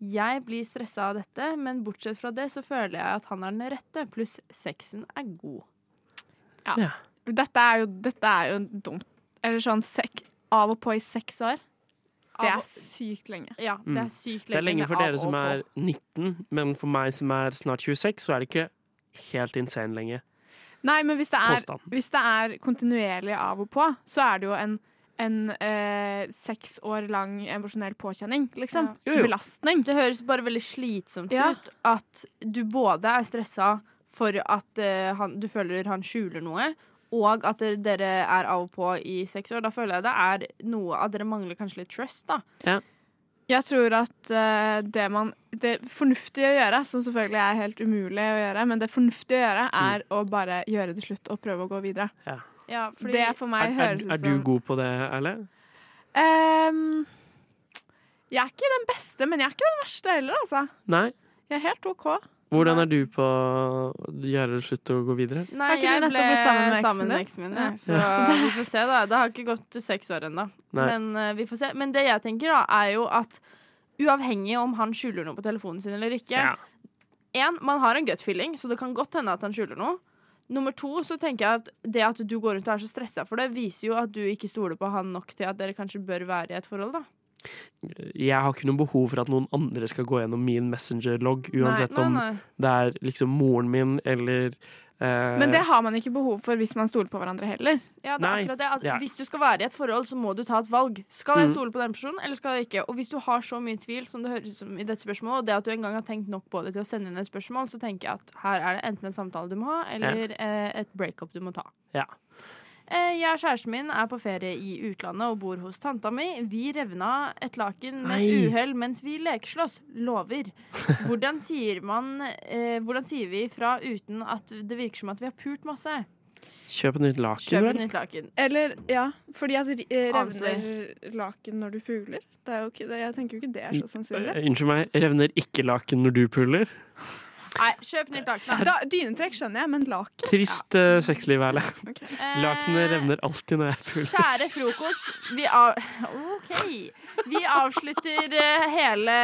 Jeg blir stressa av dette, men bortsett fra det så føler jeg at han er den rette, pluss sexen er god. Ja. Ja. Dette er jo, dette er jo dumt. Eller sånn sekk av og på i seks år. Det er sykt lenge. Ja, det Mm. er sykt lenge. Det er lenge for dere som er 19, men for meg som er snart 26, så er det ikke helt insane lenge. Nei, men hvis det er, hvis det er kontinuerlig av og på, så er det jo en, en eh, seks år lang emosjonell påkjenning, liksom. Ja. Jo, jo. Belastning. Det høres bare veldig slitsomt Ja. ut at du både er stressa for at eh, han, du føler han skjuler noe, og at dere- er av og på i seks år. Da føler jeg det er noe at dere mangler kanskje litt trust, da. Jeg tror at uh, det man Det fornuftige å gjøre, som selvfølgelig er helt umulig å gjøre, men det fornuftige å gjøre, er å bare gjøre det slutt og prøve å gå videre. Ja, fordi Det for meg Er, høres ut er du god på det, Erle? Um, Jeg er ikke den beste, men jeg er ikke den verste heller, altså. Nei? Jeg er helt OK. Hvordan er du på å gjøre det slutt og gå videre? Nei, jeg ble sammen med eksen min, eksen min. Ja. så Så vi får se, da. Det har ikke gått seks år ennå. Men uh, vi får se. Men det jeg tenker, da, er jo at uavhengig om han skjuler noe på telefonen sin eller ikke Ja. En, man har en gut feeling, så det kan godt hende at han skjuler noe. Nummer to, så tenker jeg at det at du går rundt og er så stressa for det, viser jo at du ikke stoler på han nok til at dere kanskje bør være i et forhold, da. Jeg har ikke noe behov for at noen andre skal gå gjennom min Messenger-logg, uansett nei, om nei. det er liksom moren min eller Men det har man ikke behov for hvis man stoler på hverandre heller. Ja, det er akkurat det. At Ja. Hvis du skal være i et forhold, så må du ta et valg. Skal jeg Mm. stole på den personen, eller skal jeg ikke? Og hvis du har så mye tvil som det høres ut som i dette spørsmålet, og det at du en gang har tenkt nok på det til å sende inn et spørsmål, så tenker jeg at her er det enten en samtale du må ha, eller eh, et breakup du må ta. Ja. Eh, jeg og kjæresten min er på ferie i utlandet og bor hos tanta mi. Vi revna et laken med uhell mens vi lekeslåss. Lover. Hvordan sier man eh, Hvordan sier vi fra uten at det virker som at vi har pult masse? Kjøp et nytt laken, Kjøp et nytt laken. Eller, ja, fordi at eh, Avsløy. revner laken når du puler. Det er jo ikke. Jeg tenker jo ikke det er så sannsynlig. Eh, Unnskyld meg, revner ikke laken når du puler? Nei, kjøp nytt laken. Da, dynetrekk skjønner jeg, men laken Trist uh, sexliv, Erle. Okay. Lakenet revner alltid når jeg er full. Kjære frokost, vi, av... OK. Vi avslutter eh, hele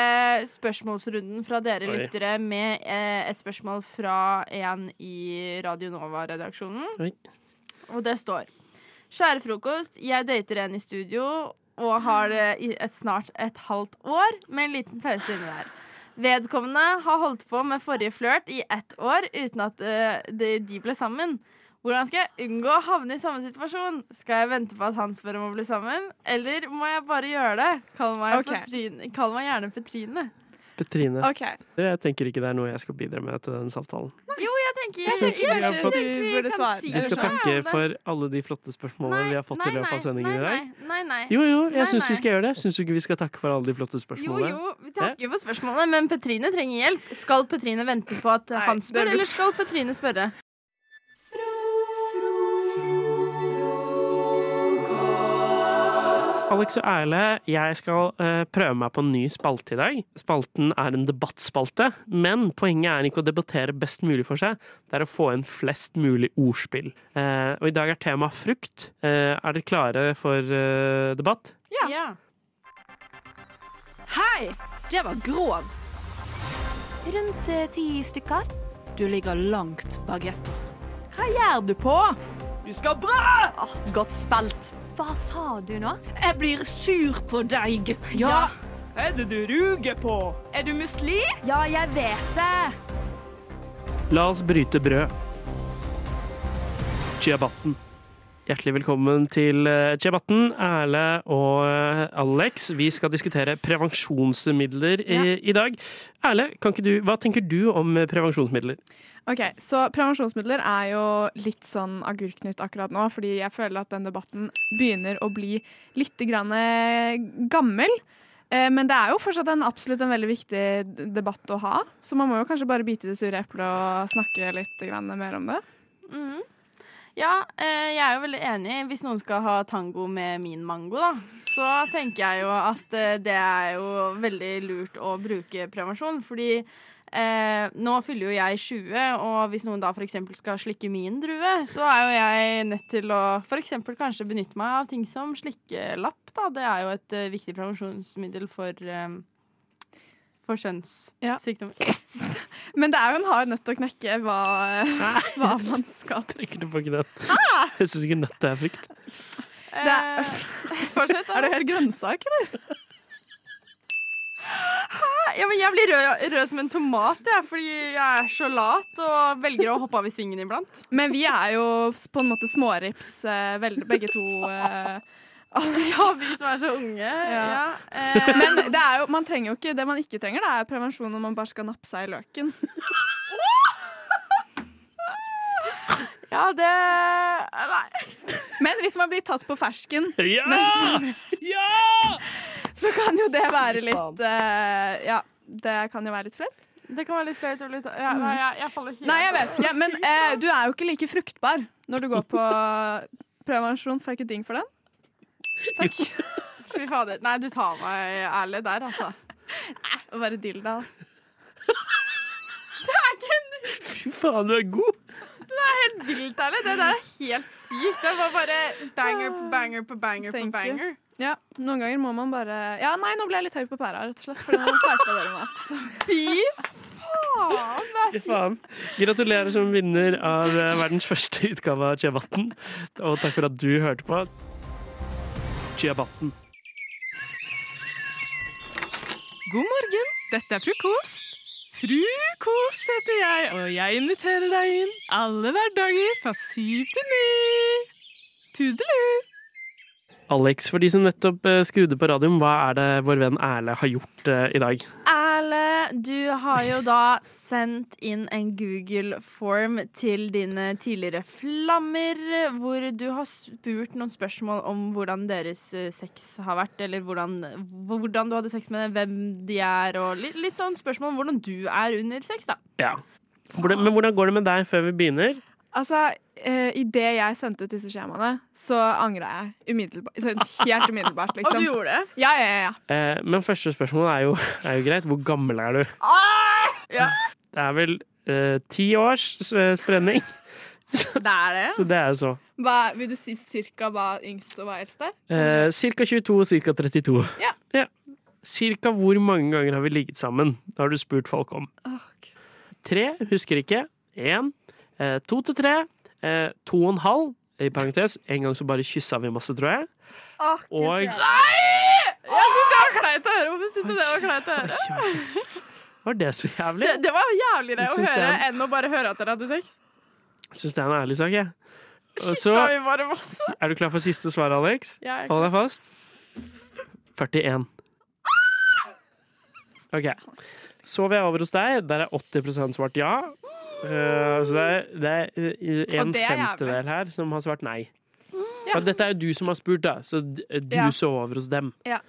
spørsmålsrunden fra dere Oi. lyttere med eh, et spørsmål fra en i Radio Nova-redaksjonen. Og det står Kjære frokost, jeg dater en i studio og har det i et snart et halvt år med en liten pause inni der. Vedkommende har holdt på med forrige flørt i ett år uten at eh, de, de ble sammen. Hvordan skal jeg unngå å havne i samme situasjon? Skal jeg vente på at han spør om å bli sammen, eller må jeg bare gjøre det? Kall meg, okay. Petrine, kall meg gjerne Petrine. Petrine. Okay. Jeg tenker ikke det er noe jeg skal bidra med til den samtalen. Jo, jeg tenker Jeg synes jeg jeg fått- Du burde svare. Vi skal takke for alle de flotte spørsmålene vi har fått i løpet av sendingen i dag. Nei, nei, nei. Jo, jo, jeg Nei, syns vi skal gjøre det. Syns du ikke vi skal takke for alle de flotte spørsmålene? jo, jo, vi takker for spørsmålene, men Petrine trenger hjelp. Skal Petrine vente på at han spør, eller skal Petrine spørre? Alex og Erle, jeg skal uh, prøve meg på en ny spalte i dag. Spalten er en debattspalte, men poenget er ikke å debattere best mulig for seg, det er å få inn flest mulig ordspill. Uh, og i dag er tema frukt. Uh, er dere klare for debatt? Ja. Hei, det var grov. Rundt ti stykker. Du ligger langt bak. Hva gjør du på? Du skal bra! Godt spilt. Hva sa du nå? Jeg blir sur på deg. Ja. Er det du ruger på? Er du muslim? Ja, jeg vet det. La oss bryte brød. Chiabatten. Hjertelig velkommen til Chebatten, Erle og eh, Alex. Vi skal diskutere prevensjonsmidler i, i dag. Erle, kan ikke du, hva tenker du om eh, prevensjonsmidler? Ok, Så prevensjonsmidler er jo litt sånn agurknytt akkurat nå, fordi jeg føler at den debatten begynner å bli litt grann eh, gammel. Eh, Men det er jo fortsatt en absolutt en veldig viktig debatt å ha. Så man må jo kanskje bare bite i det sure eplet og snakke litt grann mer om det. Mhm. Ja, eh, jeg er jo veldig enig. Hvis noen skal ha tango med min mango, da, så tenker jeg jo at eh, det er jo veldig lurt å bruke prevensjon. Fordi eh, nå fyller jo jeg 20, og hvis noen da f.eks. skal slikke min drue, så er jo jeg nødt til å f.eks. kanskje benytte meg av ting som slikkelapp. Da. Det er jo et eh, viktig prevensjonsmiddel for eh, for kjønnssykdommer. Men det er jo en hard nøtt å knekke hva, hva man skal Trekker du på ikke den? Jeg syns ikke nøtt er frykt. det er, Fortsett, da. Er det helt grønnsak, eller? Ja, men jeg blir rød, rød som en tomat, jeg, fordi jeg er så lat og velger å hoppe av i svingen iblant. Men vi er jo på en måte smårips, eh, begge to. Eh, Ja, vi som er så unge. Ja. Ja. eh, Men det er jo, man trenger jo ikke, det man ikke trenger, det er prevensjon når man bare skal nappe seg i løken. ja, det Nei. Men hvis man blir tatt på fersken, Ja! mens man, så kan jo det være litt uh, Ja, det kan jo være litt flaut. Det kan være litt flaut og litt ja, Nei, jeg, jeg faller helt Nei, jeg vet ikke, men uh, du er jo ikke like fruktbar når du går på prevensjon. Får jeg ikke ding for den? Takk. Fy fader. Nei, du tar meg ærlig der, altså. Å være dilda. Fy faen, du er god! Det er helt vilt ærlig. Det der er helt sykt. Det var bare banger på banger på banger på banger. you. Ja, noen ganger må man bare Ja, nei, nå ble jeg litt høy på pæra, rett og slett. For det var dere med, Så. Fy faen. er Fy faen. Gratulerer som vinner av eh, verdens første utgave av Chiabatten. Og takk for at du hørte på. Chiabatten. God morgen, dette er frokost. Frukost heter jeg, og jeg inviterer deg inn alle hverdager fra syv til ni. Tudelu! Alex, for de som nettopp eh, skrudde på radioen, hva er det vår venn Erle har gjort eh, i dag? Erle, du har jo da sendt inn en Google-form til dine tidligere flammer, hvor du har spurt noen spørsmål om hvordan deres eh, sex har vært, eller hvordan, hvordan du hadde sex med dem, hvem de er, og litt, litt sånn spørsmål om hvordan du er under sex, da. Ja. Men hvordan går det med deg før vi begynner? Altså, eh, idet jeg sendte ut disse skjemaene, så angra jeg umiddelbart. Helt umiddelbart, liksom. Og du gjorde det? Ja, ja, ja. ja. Eh, men første spørsmål er jo, er jo greit. Hvor gammel er du? Ja. Det er vel eh, ti års sprenning. Så Det er det. Så det er så. Hva, vil du si cirka hva yngst og hva eldst er? Eh, cirka 22 og cirka 32. Ja. Cirka hvor mange ganger har vi ligget sammen? Det har du spurt folk om. Tre, husker ikke. Én. Eh, to til tre. Eh, to og en halv. I parentes, en gang så bare kyssa vi masse, tror jeg. Og Nei! Jeg syns det var kleint å høre. Hvorfor syns du det var kleint å høre? var det så jævlig? Det, det var jævligere Jeg å høre er- enn å bare høre at dere hadde sex. Syns det er en ærlig sak, jeg. Og så vi bare masse? er du klar for siste svar, Alex? Ja, jeg er Hold deg fast. 41. OK. Så vi er over hos deg. Der er 80% svart ja. Eh, så det er, det er eh, en det er femtedel her som har svart nei. Og dette er jo du som har spurt, da, så du Ja. så over hos dem. Ja.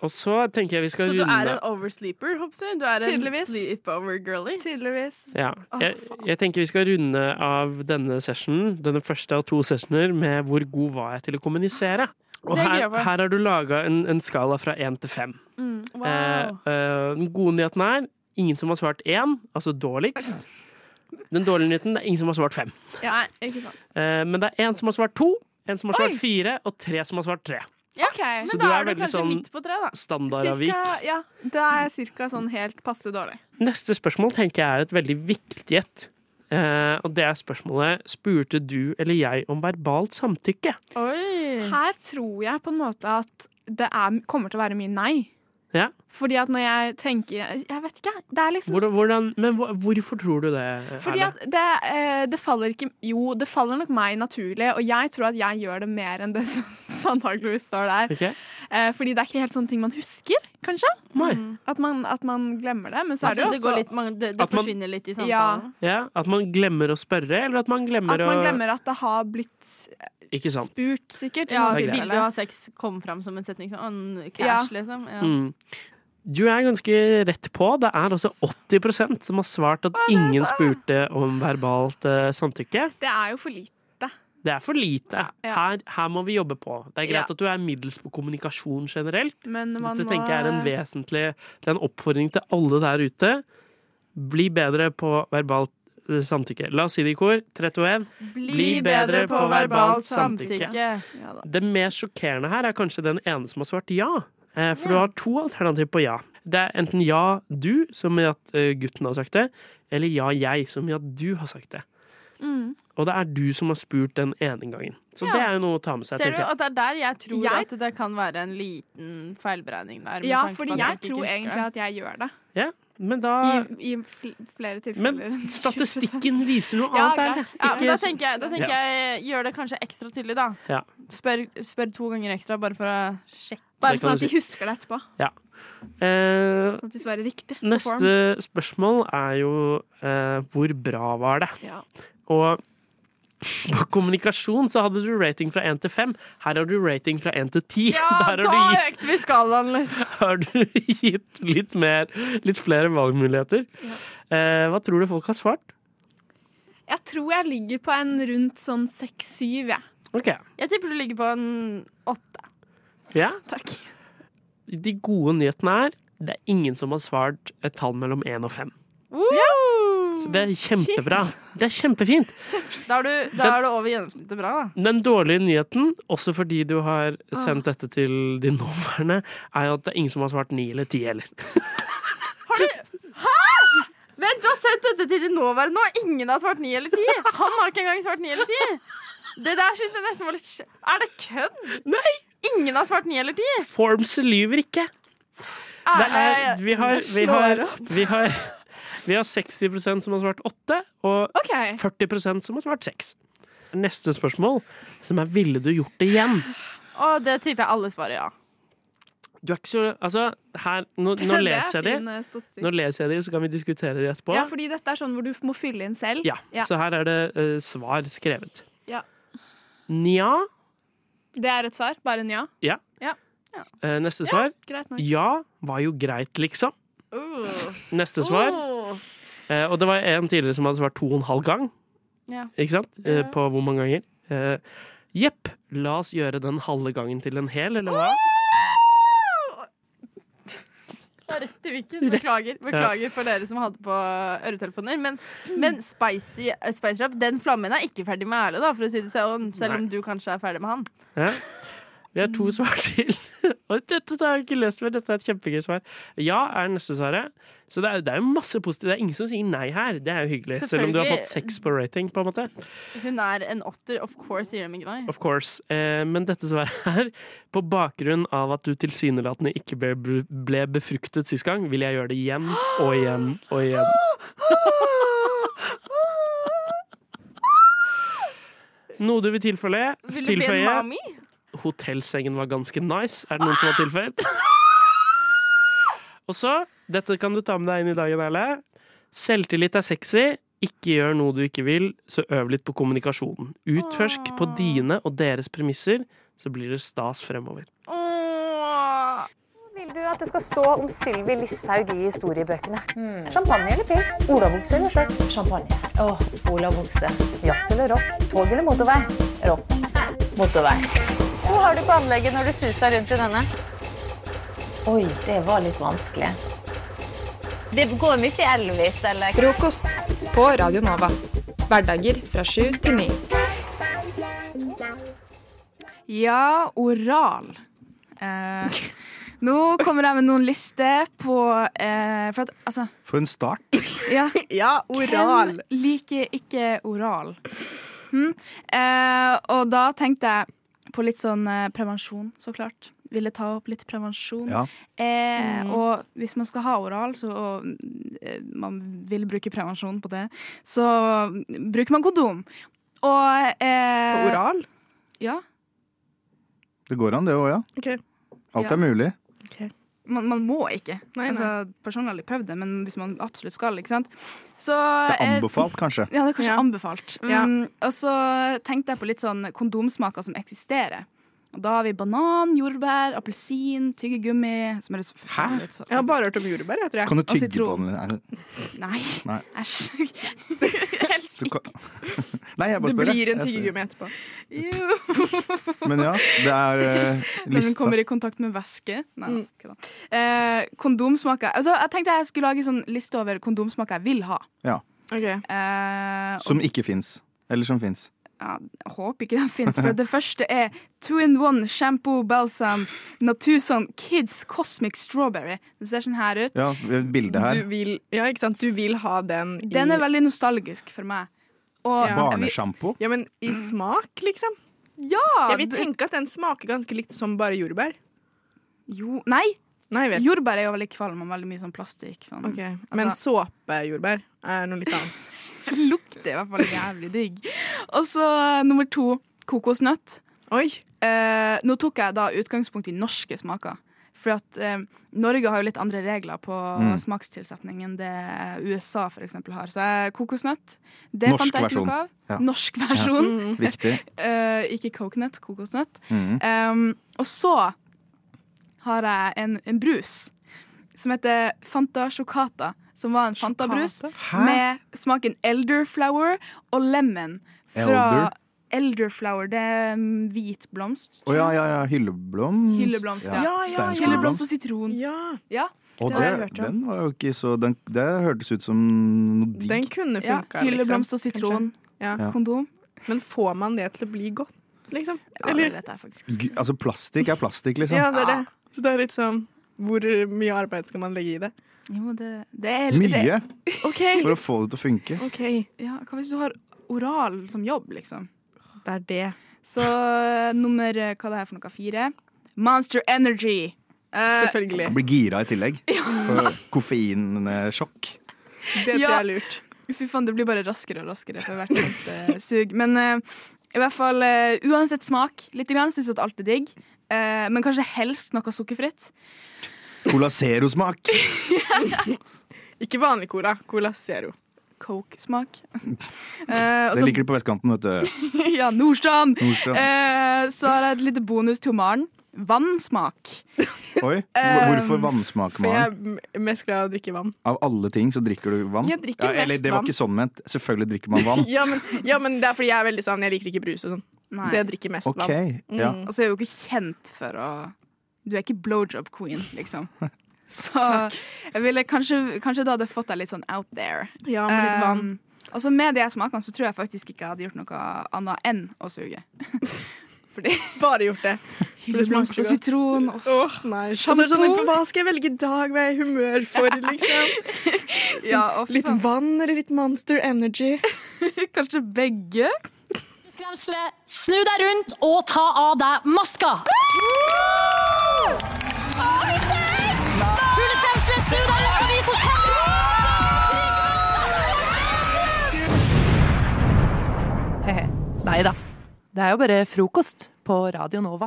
Og så tenker jeg vi skal Så du er en oversleeper, håper jeg? Du er en sleepover-girly? Tydeligvis. Ja. Jeg, jeg tenker vi skal runde av denne sessionen, denne første av to sessioner, med hvor god var jeg til å kommunisere. Og er her, her har du laga en, en skala fra én til fem. Mm, wow. Eh, eh, den gode nyheten er ingen som har svart én, altså dårligst. Den dårlige nyheten det er ingen som har svart fem. Ja, ikke sant. Eh, men det er én som har svart to, en som har Oi. svart fire, og tre som har svart tre. Ja, Men Så da du er er du veldig kanskje sånn midt på tre, da. standardavvik. Cirka, ja, da er jeg cirka sånn helt passe dårlig. Neste spørsmål tenker jeg er et veldig viktig et. Eh, og det er spørsmålet Spurte du eller jeg om verbalt samtykke? Oi. Her tror jeg på en måte at det er, kommer til å være mye nei. Ja. Fordi at når jeg tenker Jeg vet ikke. Det er liksom Hvordan, hvordan, men hvorfor tror du det? Fordi at det, eh, det faller ikke Jo, det faller nok meg naturlig, og jeg tror at jeg gjør det mer enn det som antakeligvis står der. Ok. Eh, fordi det er ikke helt sånne ting man husker, kanskje. Nei. At, man, at man glemmer det. Men så er det jo også går litt- man- det- det forsvinner man- litt i Ja, samtalen. Ja, At man glemmer å spørre, eller at man glemmer, å at man å glemmer at det har blitt Ikke sant. spurt, sikkert. Ja, at tilfeller. vil du ha sex kom fram som en setning sånn cash, Ja. liksom. Ja. Mm. Du er ganske rett på. Det er altså 80% som har svart at ingen spurte om verbalt eh, samtykke. Det er jo for lite. Det er for lite. Her, her må vi jobbe på. Det er greit Ja. at du er middels på kommunikasjon generelt. Men man Dette må tenker jeg er en vesentlig Det er en oppfordring til alle der ute. Bli bedre på verbalt samtykke. La oss si det i kor. 31. Bli bedre på verbalt samtykke. Det mest sjokkerende her er kanskje den ene som har svart ja. For For du har to alternativer på ja. Det er enten ja, du, som i at eh, gutten har sagt det, eller ja, jeg, som i at du har sagt det. Mm. Og det er du som har spurt den ene gangen. Så Ja. det er jo noe å ta med seg. Ser du at det er der jeg tror Jeg- at det kan være en liten feilberegning der? med Ja, tanke på fordi at jeg tror egentlig at jeg gjør det. Ja, men da I, i flere tilfeller. Men statistikken viser noe annet. Ja, greit. Ja, men da tenker jeg, da tenker Ja. jeg gjør det kanskje ekstra tydelig, da. Ja. Spør, spør to ganger ekstra, bare for å sjekke. Bare sånn at de si. husker det etterpå. Ja. Eh, Sånn at de svarer riktig. neste spørsmål er jo eh, hvor bra var det? Ja. Og på kommunikasjon så hadde du rating fra 1 til 5. Her har du rating fra 1 til 10. Ja, Der har da økte vi skalaen, liksom. har du gitt litt mer Litt flere valgmuligheter. Eh, hva tror du folk har svart? Jeg tror jeg ligger på en rundt sånn seks-syv, jeg. Okay. Jeg tipper du ligger på en åtte. ja Takk. De gode nyhetene er det er ingen som har svart et tall mellom 1 og 5. Så det er kjempebra. Det er kjempefint. Da er du, da er du over gjennomsnittet bra, da. Den dårlige nyheten, også fordi du har sendt dette til de nåværende, er jo at det er ingen som har svart ni eller ti heller. Hæ?! Vent, du har sendt dette til de nåværende, og ingen har svart ni eller ti? Han har ikke engang svart ni eller ti. Det der syns jeg nesten var litt sj- Er det kødd? Nei! Ingen har svart ni eller ti. Forms lyver ikke. Det er, vi har, vi har, vi har, vi har 60% som har svart 8, og 40% som har svart 6. Neste spørsmål, som er ville du gjort det igjen? Og det tipper jeg alle svarer ja. Du er ikke så Altså, her Nå, nå er leser jeg de. eh. Nå leser jeg de, så kan vi diskutere de etterpå. Ja, fordi dette er sånn hvor du må fylle inn selv. Ja, Så her er det uh, svar skrevet. Ja. Nja. Det er et svar. Bare en ja. Ja. Ja. Eh, neste svar. Ja var jo greit, liksom. Uh. Neste svar. Eh, og det var en tidligere som hadde svart to og en halv gang. Ja. Ikke sant? Ja. på hvor mange ganger? Eh, Jepp. La oss gjøre den halve gangen til en hel, eller hva? rett i vikken. Beklager, beklager for dere som hadde på øretelefoner. Men, men spicy, eh, spicy Rap, den flammen er ikke ferdig med Erle, da, for å si det sånn. Selv om du kanskje er ferdig med han. Ja. Vi har to svar til. Og dette har jeg ikke lest før. Dette er et kjempegøy svar. Ja er neste svaret. Så det er, det er jo masse positivt. Det er ingen som sier nei her. Det er jo hyggelig. Selv om du har fått seks på rating, på en måte. Hun er en åtter. Of course sier de ikke nei. Of course. Eh, men dette svaret her, på bakgrunn av at du tilsynelatende ikke ble, ble befruktet sist gang, vil jeg gjøre det igjen og igjen og igjen. Noe du vil tilføye? Vil du bli en mami? Hotellsengen var ganske nice. Er det noen som har tilføyd? Og så, dette kan du ta med deg inn i dagen, Erle. Selvtillit er sexy. Ikke gjør noe du ikke vil, så øv litt på kommunikasjonen. Utforsk på dine og deres premisser, så blir det stas fremover. Vil du at det skal stå om Sylvi Listhaug i historiebøkene? Champagne eller pils? Olavokse eller skjørt? Champagne. Åh, Olavokse. Jazz eller rock? Tog eller motorvei? Rock. Motorvei. Hvor har du på anlegget når du suser rundt i denne? Oi, det var litt vanskelig. Det går mye Elvis, eller? Frokost på Radio Nova. Hverdager fra sju til ni. Ja, oral. Eh, nå kommer jeg med noen lister på eh, For at, altså For en start. Ja, oral. Hvem liker ikke oral? Hm? Eh, og da tenkte jeg på litt sånn eh, prevensjon, så klart. Ville ta opp litt prevensjon. Ja. Eh, Mm. Og hvis man skal ha oral, så og, eh, man vil bruke prevensjon på det, så bruker man kondom. Og eh, På oral? Ja. Det går an, det òg, ja. Okay. Alt Ja. er mulig. Man, man må ikke. Nei, nei. Altså, personlig har jeg prøvd det, men hvis man absolutt skal, ikke sant. Så, Det er eh, anbefalt, kanskje. Ja, det er kanskje Ja. anbefalt. Ja. Mm, og så tenkte jeg på litt sånn kondomsmaker som eksisterer. Og da har vi banan, jordbær, appelsin, tyggegummi som er Hæ? litt så- Jeg har bare hørt om jordbær, jeg tror jeg. Kan du tygge på den? Nei. æsj. Du kan... Nei, jeg bare Det spør. Det blir en tyggegummi etterpå. Men ja, det er uh, Når den lista. kommer i kontakt med væske. Nei, ikke da. Eh, kondomsmaker altså, Jeg tenkte jeg skulle lage sånn liste over kondomsmaker jeg vil ha. Ja. Eh, og- Som ikke fins. Eller som fins. Ja, jeg håper ikke den fins. For det første er two in one shampoo, balsam, Natuson Kids Cosmic Strawberry. Det ser sånn her ut. Ja, bildet her. Du vil, ja, ikke sant? Du vil ha den i Den er veldig nostalgisk for meg. Og Ja. Barnesjampo. Ja, men i smak, liksom? Ja! Jeg vil tenke at den smaker ganske likt som bare jordbær. Jo, nei! Nei. Jordbær er jo veldig kvalm og veldig mye sånn plastikk. Sånn. Ok, Men Altså- såpejordbær er noe litt annet. lukter i hvert fall jævlig digg. Og så eh, nummer to kokosnøtt. Oi! Eh, nå tok jeg da utgangspunkt i norske smaker. For at eh, Norge har jo litt andre regler på Mm. smakstilsetning enn det USA for eksempel har. Så eh, kokosnøtt, det Norsk fant jeg ikke noe av. Ja. Norsk versjon. Ja. Viktig. Eh, ikke coconut, kokosnøtt. Mm. Um, og så har jeg en, en brus som heter Fanta Chocata. Som var en Fanta-brus med smaken elderflower og lemon. Fra Elder? elderflower. Det er en hvit blomst. Å ja, ja, ja. Hylleblomst. Hylleblomst, ja. Steinsblomst. Hylleblomst og sitron. Ja. Ja, Og det det, den var jo ikke så den, Det hørtes ut som noe digg. Den kunne Ja, hylleblomst og liksom, sitron. Ja. Ja. Kondom. Men får man det til å bli godt, liksom? Ja, det vet jeg faktisk. ikke. Altså, plastikk er plastikk, liksom. Ja, det er det. Så det er litt sånn Hvor mye arbeid skal man legge i det? Jo, det, det er Mye Det, okay. for å få det til å funke. ok ja, hva hvis du har oral som jobb, liksom? Det er det. Så eh, nummer eh, hva det er for noe, fire. Monster Energy. Uh, Selvfølgelig. Jeg blir gira i tillegg. For koffeinsjokk. Det tror Ja. jeg er lurt. Fy faen, det blir bare raskere og raskere for hvert eneste sug. Men uh, i hvert fall uh, uansett smak. Litt grann syns at alt er digg. Eh, men kanskje helst noe sukkerfritt. Cola Zero-smak. Ikke vanlig cola. Cola Zero. Coke-smak. Eh, Det liker de på vestkanten, vet du. ja, Nordstrand! Eh, så har jeg et lite bonus til Maren. Vannsmak. Oi, Eh, Hvorfor vannsmak, For jeg er mest glad i å drikke vann. Av alle ting så drikker du vann? Jeg drikker ja, eller mest det var vann. ikke sånn ment. Selvfølgelig drikker man vann. Ja men, ja, men det er fordi jeg er veldig sånn Jeg liker ikke brus og sånn. Nei. Så jeg drikker mest okay, vann. ja. Mm. Og så er jeg jo ikke kjent for å Du er ikke blowjob queen, liksom. Så jeg ville kanskje, kanskje da hadde fått deg litt sånn out there. Ja, med litt vann. Um, altså Med de smakene så tror jeg faktisk ikke jeg hadde gjort noe annet enn å suge. Fordi Bare gjort det. Hylleblomst og sitron. Åh, nei. Sjampo. så sånn, hva skal jeg velge i dag? Hva er jeg i humør for, liksom? Ja, og litt vann eller litt Monster Energy? Kanskje begge? Skremselet, snu deg rundt og ta av deg maska. Fugleskremselet, snu deg og vis oss Nei da. Det er jo bare frokost på Radio Nova.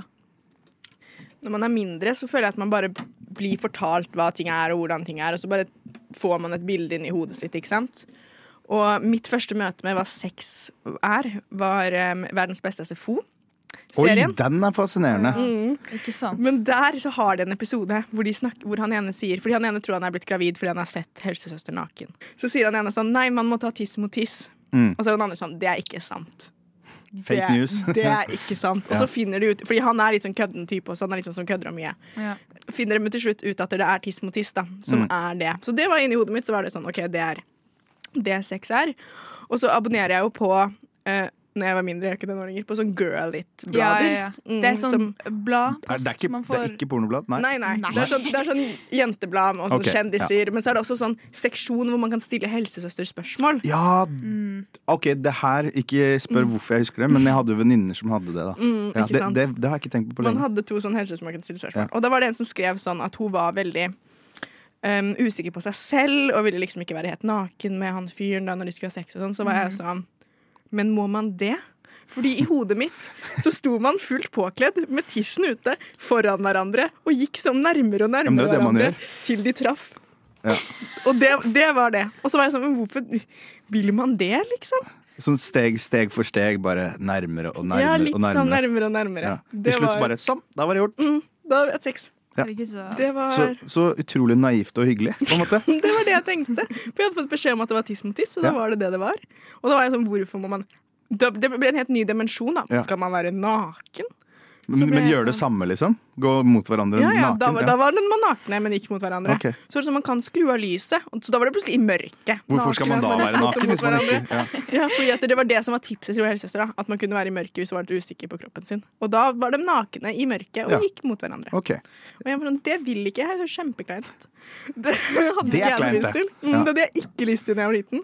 Når man er mindre, så føler jeg at man bare blir fortalt hva ting er, og hvordan ting er, og så bare får man et bilde inn i hodet sitt, ikke sant? Og mitt første møte med hva sex er, var um, Verdens beste SFO. Oi, den er fascinerende. Mm. Ikke sant? Men der så har de en episode hvor, de snakker, hvor han ene sier Fordi han ene tror han er blitt gravid fordi han har sett helsesøster naken. Så sier han ene sånn Nei, man må ta tiss mot tiss. Mm. Og så er den andre sånn Det er ikke sant. Fake det, news. det er ikke sant. Og så Ja. finner de ut Fordi han er litt sånn kødden type også. Han er litt sånn som kødder om mye. Ja. Finner de til slutt ut at det er tiss mot tiss, da. Som Mm. er det. Så det var inni hodet mitt. Så var det sånn OK, det er det sex er. Og så abonnerer jeg jo på eh, når jeg var mindre, jeg er ikke det nå lenger, på sånn Girlit-blader. Ja, ja, ja. Mm, Det er sånn som- blad Er, det, ikke, man det er ikke pornoblad? Nei. Nei, nei. Det, er sånn, det er sånn jenteblad med okay, Ok, kjendiser. Men så er det også sånn seksjon hvor man kan stille helsesøsterspørsmål. Ja, OK, det her Ikke spør hvorfor jeg husker det, men jeg hadde jo venninner som hadde det. da Mm, ja, det, sant? det, det har jeg ikke tenkt på på lenge. Man hadde to sånn helsesøstre man kunne stille spørsmål. Ja. Og da var det en som skrev sånn at hun var veldig um, usikker på seg selv og ville liksom ikke være helt naken med han fyren da når de skulle ha sex og sånn. Så var jeg Mm. sånn Men må man det? Fordi i hodet mitt så sto man fullt påkledd med tissen ute foran hverandre og gikk sånn nærmere og nærmere det det hverandre til de traff. Ja. Og det, det var det. Og så var jeg sånn, men hvorfor vil man det, liksom? Sånn steg, steg for steg, bare nærmere og nærmere. ja, litt og nærmere. sånn nærmere og nærmere. Ja. Til slutt var- bare sånn, da var det gjort. Mm, da vi hatt sex. Ja. Det var Så, så utrolig naivt og hyggelig, på en måte. Det var det jeg tenkte. For jeg hadde fått beskjed om at det var tiss mot tiss, og da Ja. var det det det var. Og da var jeg sånn, hvorfor må man Det ble en helt ny dimensjon, da. Ja. Skal man være naken? Men, men gjør det sånn- samme, liksom? Gå mot hverandre Ja, ja, naken? da, var- da var den man nakne, men ikke mot hverandre. Okay. Så det sånn man kan skru av lyset, så da var det plutselig i mørket. Hvorfor skal man da Naken, være naken hvis man ikke ja. Ja, fordi Det var det som var tipset til helsesøstera, At man kunne være i mørket hvis man var litt usikker på kroppen sin. Og da var de nakne i mørket og Ja. gikk mot hverandre. OK. Og jeg var sånn, Det vil ikke jeg. Det er kjempekleint ut. Det hadde Det ikke jeg lyst til. Mm, Ja. Det hadde jeg ikke lyst til da jeg var liten.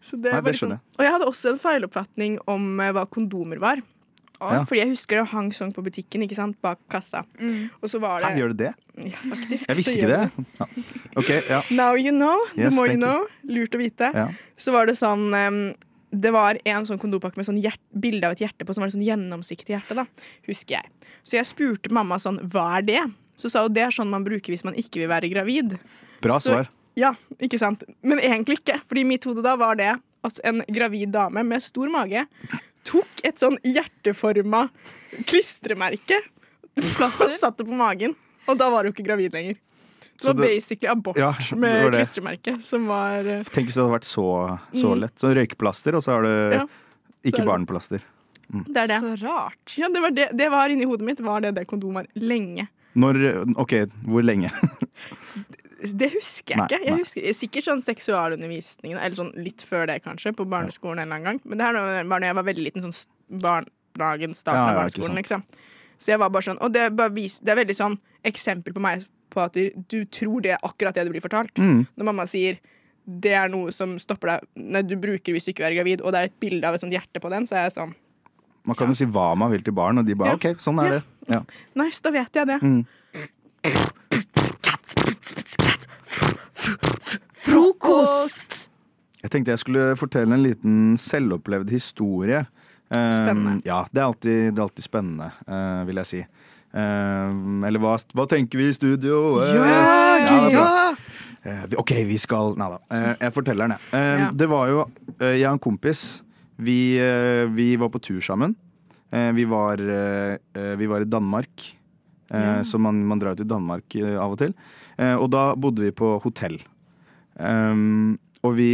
Så det Nei, liksom- Og jeg hadde også en feiloppfatning om eh, hva kondomer var. Ja. Fordi jeg husker det hang sånn på butikken ikke sant, bak kassa. Og så var det Hæ, gjør det det? Ja, faktisk. Jeg visste ikke det. Ja. Okay, ja. Now you know. The Yes, more you know. Lurt å vite. Ja. Så var det sånn um, Det var en sånn kondopakke med sånn hjert, bilde av et hjerte på, som var et sånn gjennomsiktig hjerte. da, Husker jeg. Så jeg spurte mamma sånn Hva er det? Så sa hun det er sånn man bruker hvis man ikke vil være gravid. Bra Så- svar. Ja, ikke sant? Men egentlig ikke. Fordi i mitt hode da var det altså en gravid dame med stor mage tok et sånn hjerteforma klistremerke og satte på magen. Og da var hun ikke gravid lenger. Det Så var det- basically abort Ja, med klistremerke, som var eh, Tenk hvis det hadde vært så, så Mm. lett. Så røykeplaster, og så har du Ja, ikke barneplaster. Mm. Det er det. Så rart. Ja, det var, det, det var inni hodet mitt, var det det kondomet var lenge. Når OK, hvor lenge? Det husker jeg Nei, ikke. Jeg nei. husker Sikkert sånn seksualundervisningen, eller sånn litt før det, kanskje, på barneskolen en eller annen gang. Men det her var da jeg var veldig liten, sånn barnehagen, starten Ja, ja, av barneskolen, liksom. Så jeg var bare sånn, og det, bare vis, det er veldig sånn eksempel på meg på at du, du tror det er akkurat det du blir fortalt. Mm. Når mamma sier det er noe som stopper deg Nei, du bruker hvis du ikke er gravid, og det er et bilde av et sånt hjerte på den, så er jeg sånn Man kan jo si hva man vil til barn, og de bare Ja. OK, sånn er det. Ja. Nice, da vet jeg det. Mm. Frokost! Jeg tenkte jeg skulle fortelle en liten selvopplevd historie. Eh, Spennende. Ja, det er alltid, det er alltid spennende, eh, vil jeg si. Eh, eller hva, hva tenker vi i studio? Eh, Ja, ja! Eh, OK, vi skal Nei da. Eh, jeg forteller den, jeg. Eh, Det var jo eh, Jeg og en kompis, vi, eh, vi var på tur sammen. Eh, vi, var, eh, eh, vi var i Danmark. Eh, Så man, man drar jo til Danmark eh, av og til. Eh, og da bodde vi på hotell. Um, og vi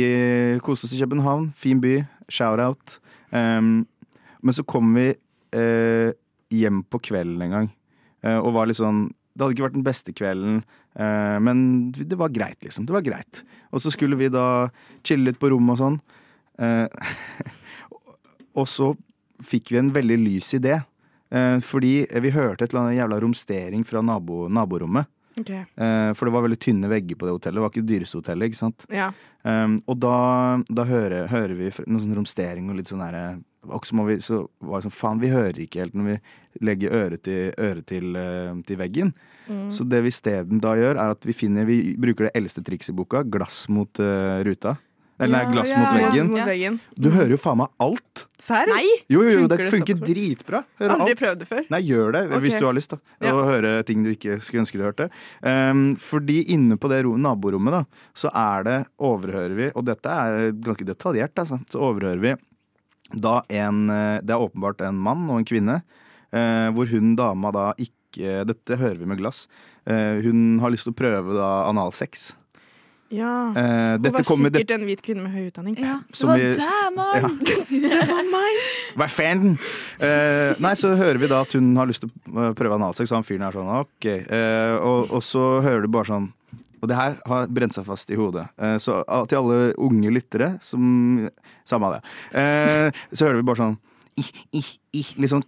koste oss i København. Fin by. Shout-out. Um, men så kom vi uh, hjem på kvelden en gang. uh, og var litt sånn Det hadde ikke vært den beste kvelden, uh, men det var greit, liksom. Det var greit. Og så skulle vi da chille litt på rommet og sånn. Og så fikk vi en veldig lys idé. Fordi vi hørte et eller annet jævla romstering fra nabo, naborommet. Ok. Eh, for det var veldig tynne vegger på det hotellet. Det var ikke det dyreste hotellet. ikke sant? Ja. Um, og da, da hører, hører vi Noen noe sånn romstering og litt sånn derre Og så må vi så var det sånn Faen, vi hører ikke helt når vi legger øret til, øret til, eh, til veggen. Mm. Så det vi isteden da gjør, er at vi finner Vi bruker det eldste trikset i boka. Glass mot uh, ruta. Eller Ja, glass ja, mot veggen. mot veggen. Du hører jo faen meg alt. Serr? Jo, jo, jo, det Funker det dritbra. Hører Aldri alt. prøvd det før. Nei, gjør det hvis du har lyst da Ja. høre ting du ikke skulle ønske du hørte. Um, fordi inne på det naborommet da så er det, overhører vi, og dette er ganske detaljert, altså, så overhører vi da en eh, Det er åpenbart en mann og en kvinne, uh, hvor hun dama da ikke Dette hører vi med glass. Uh, hun har lyst til å prøve da analsex. Ja. Eh, Hun dette var sikkert sikkert en hvit kvinne med høy utdanning. Ja, Som vi- Ja. det var meg! Hva fan? Uh, nei, så hører vi da at hun har lyst til å eh, prøve analsex, og han fyren er sånn OK. Uh, og, og så hører du bare sånn Og det her har brent seg fast i hodet. Eh, så til alle unge lyttere som Samme av det. Eh, så hører vi bare sånn i, i, i, litt sånn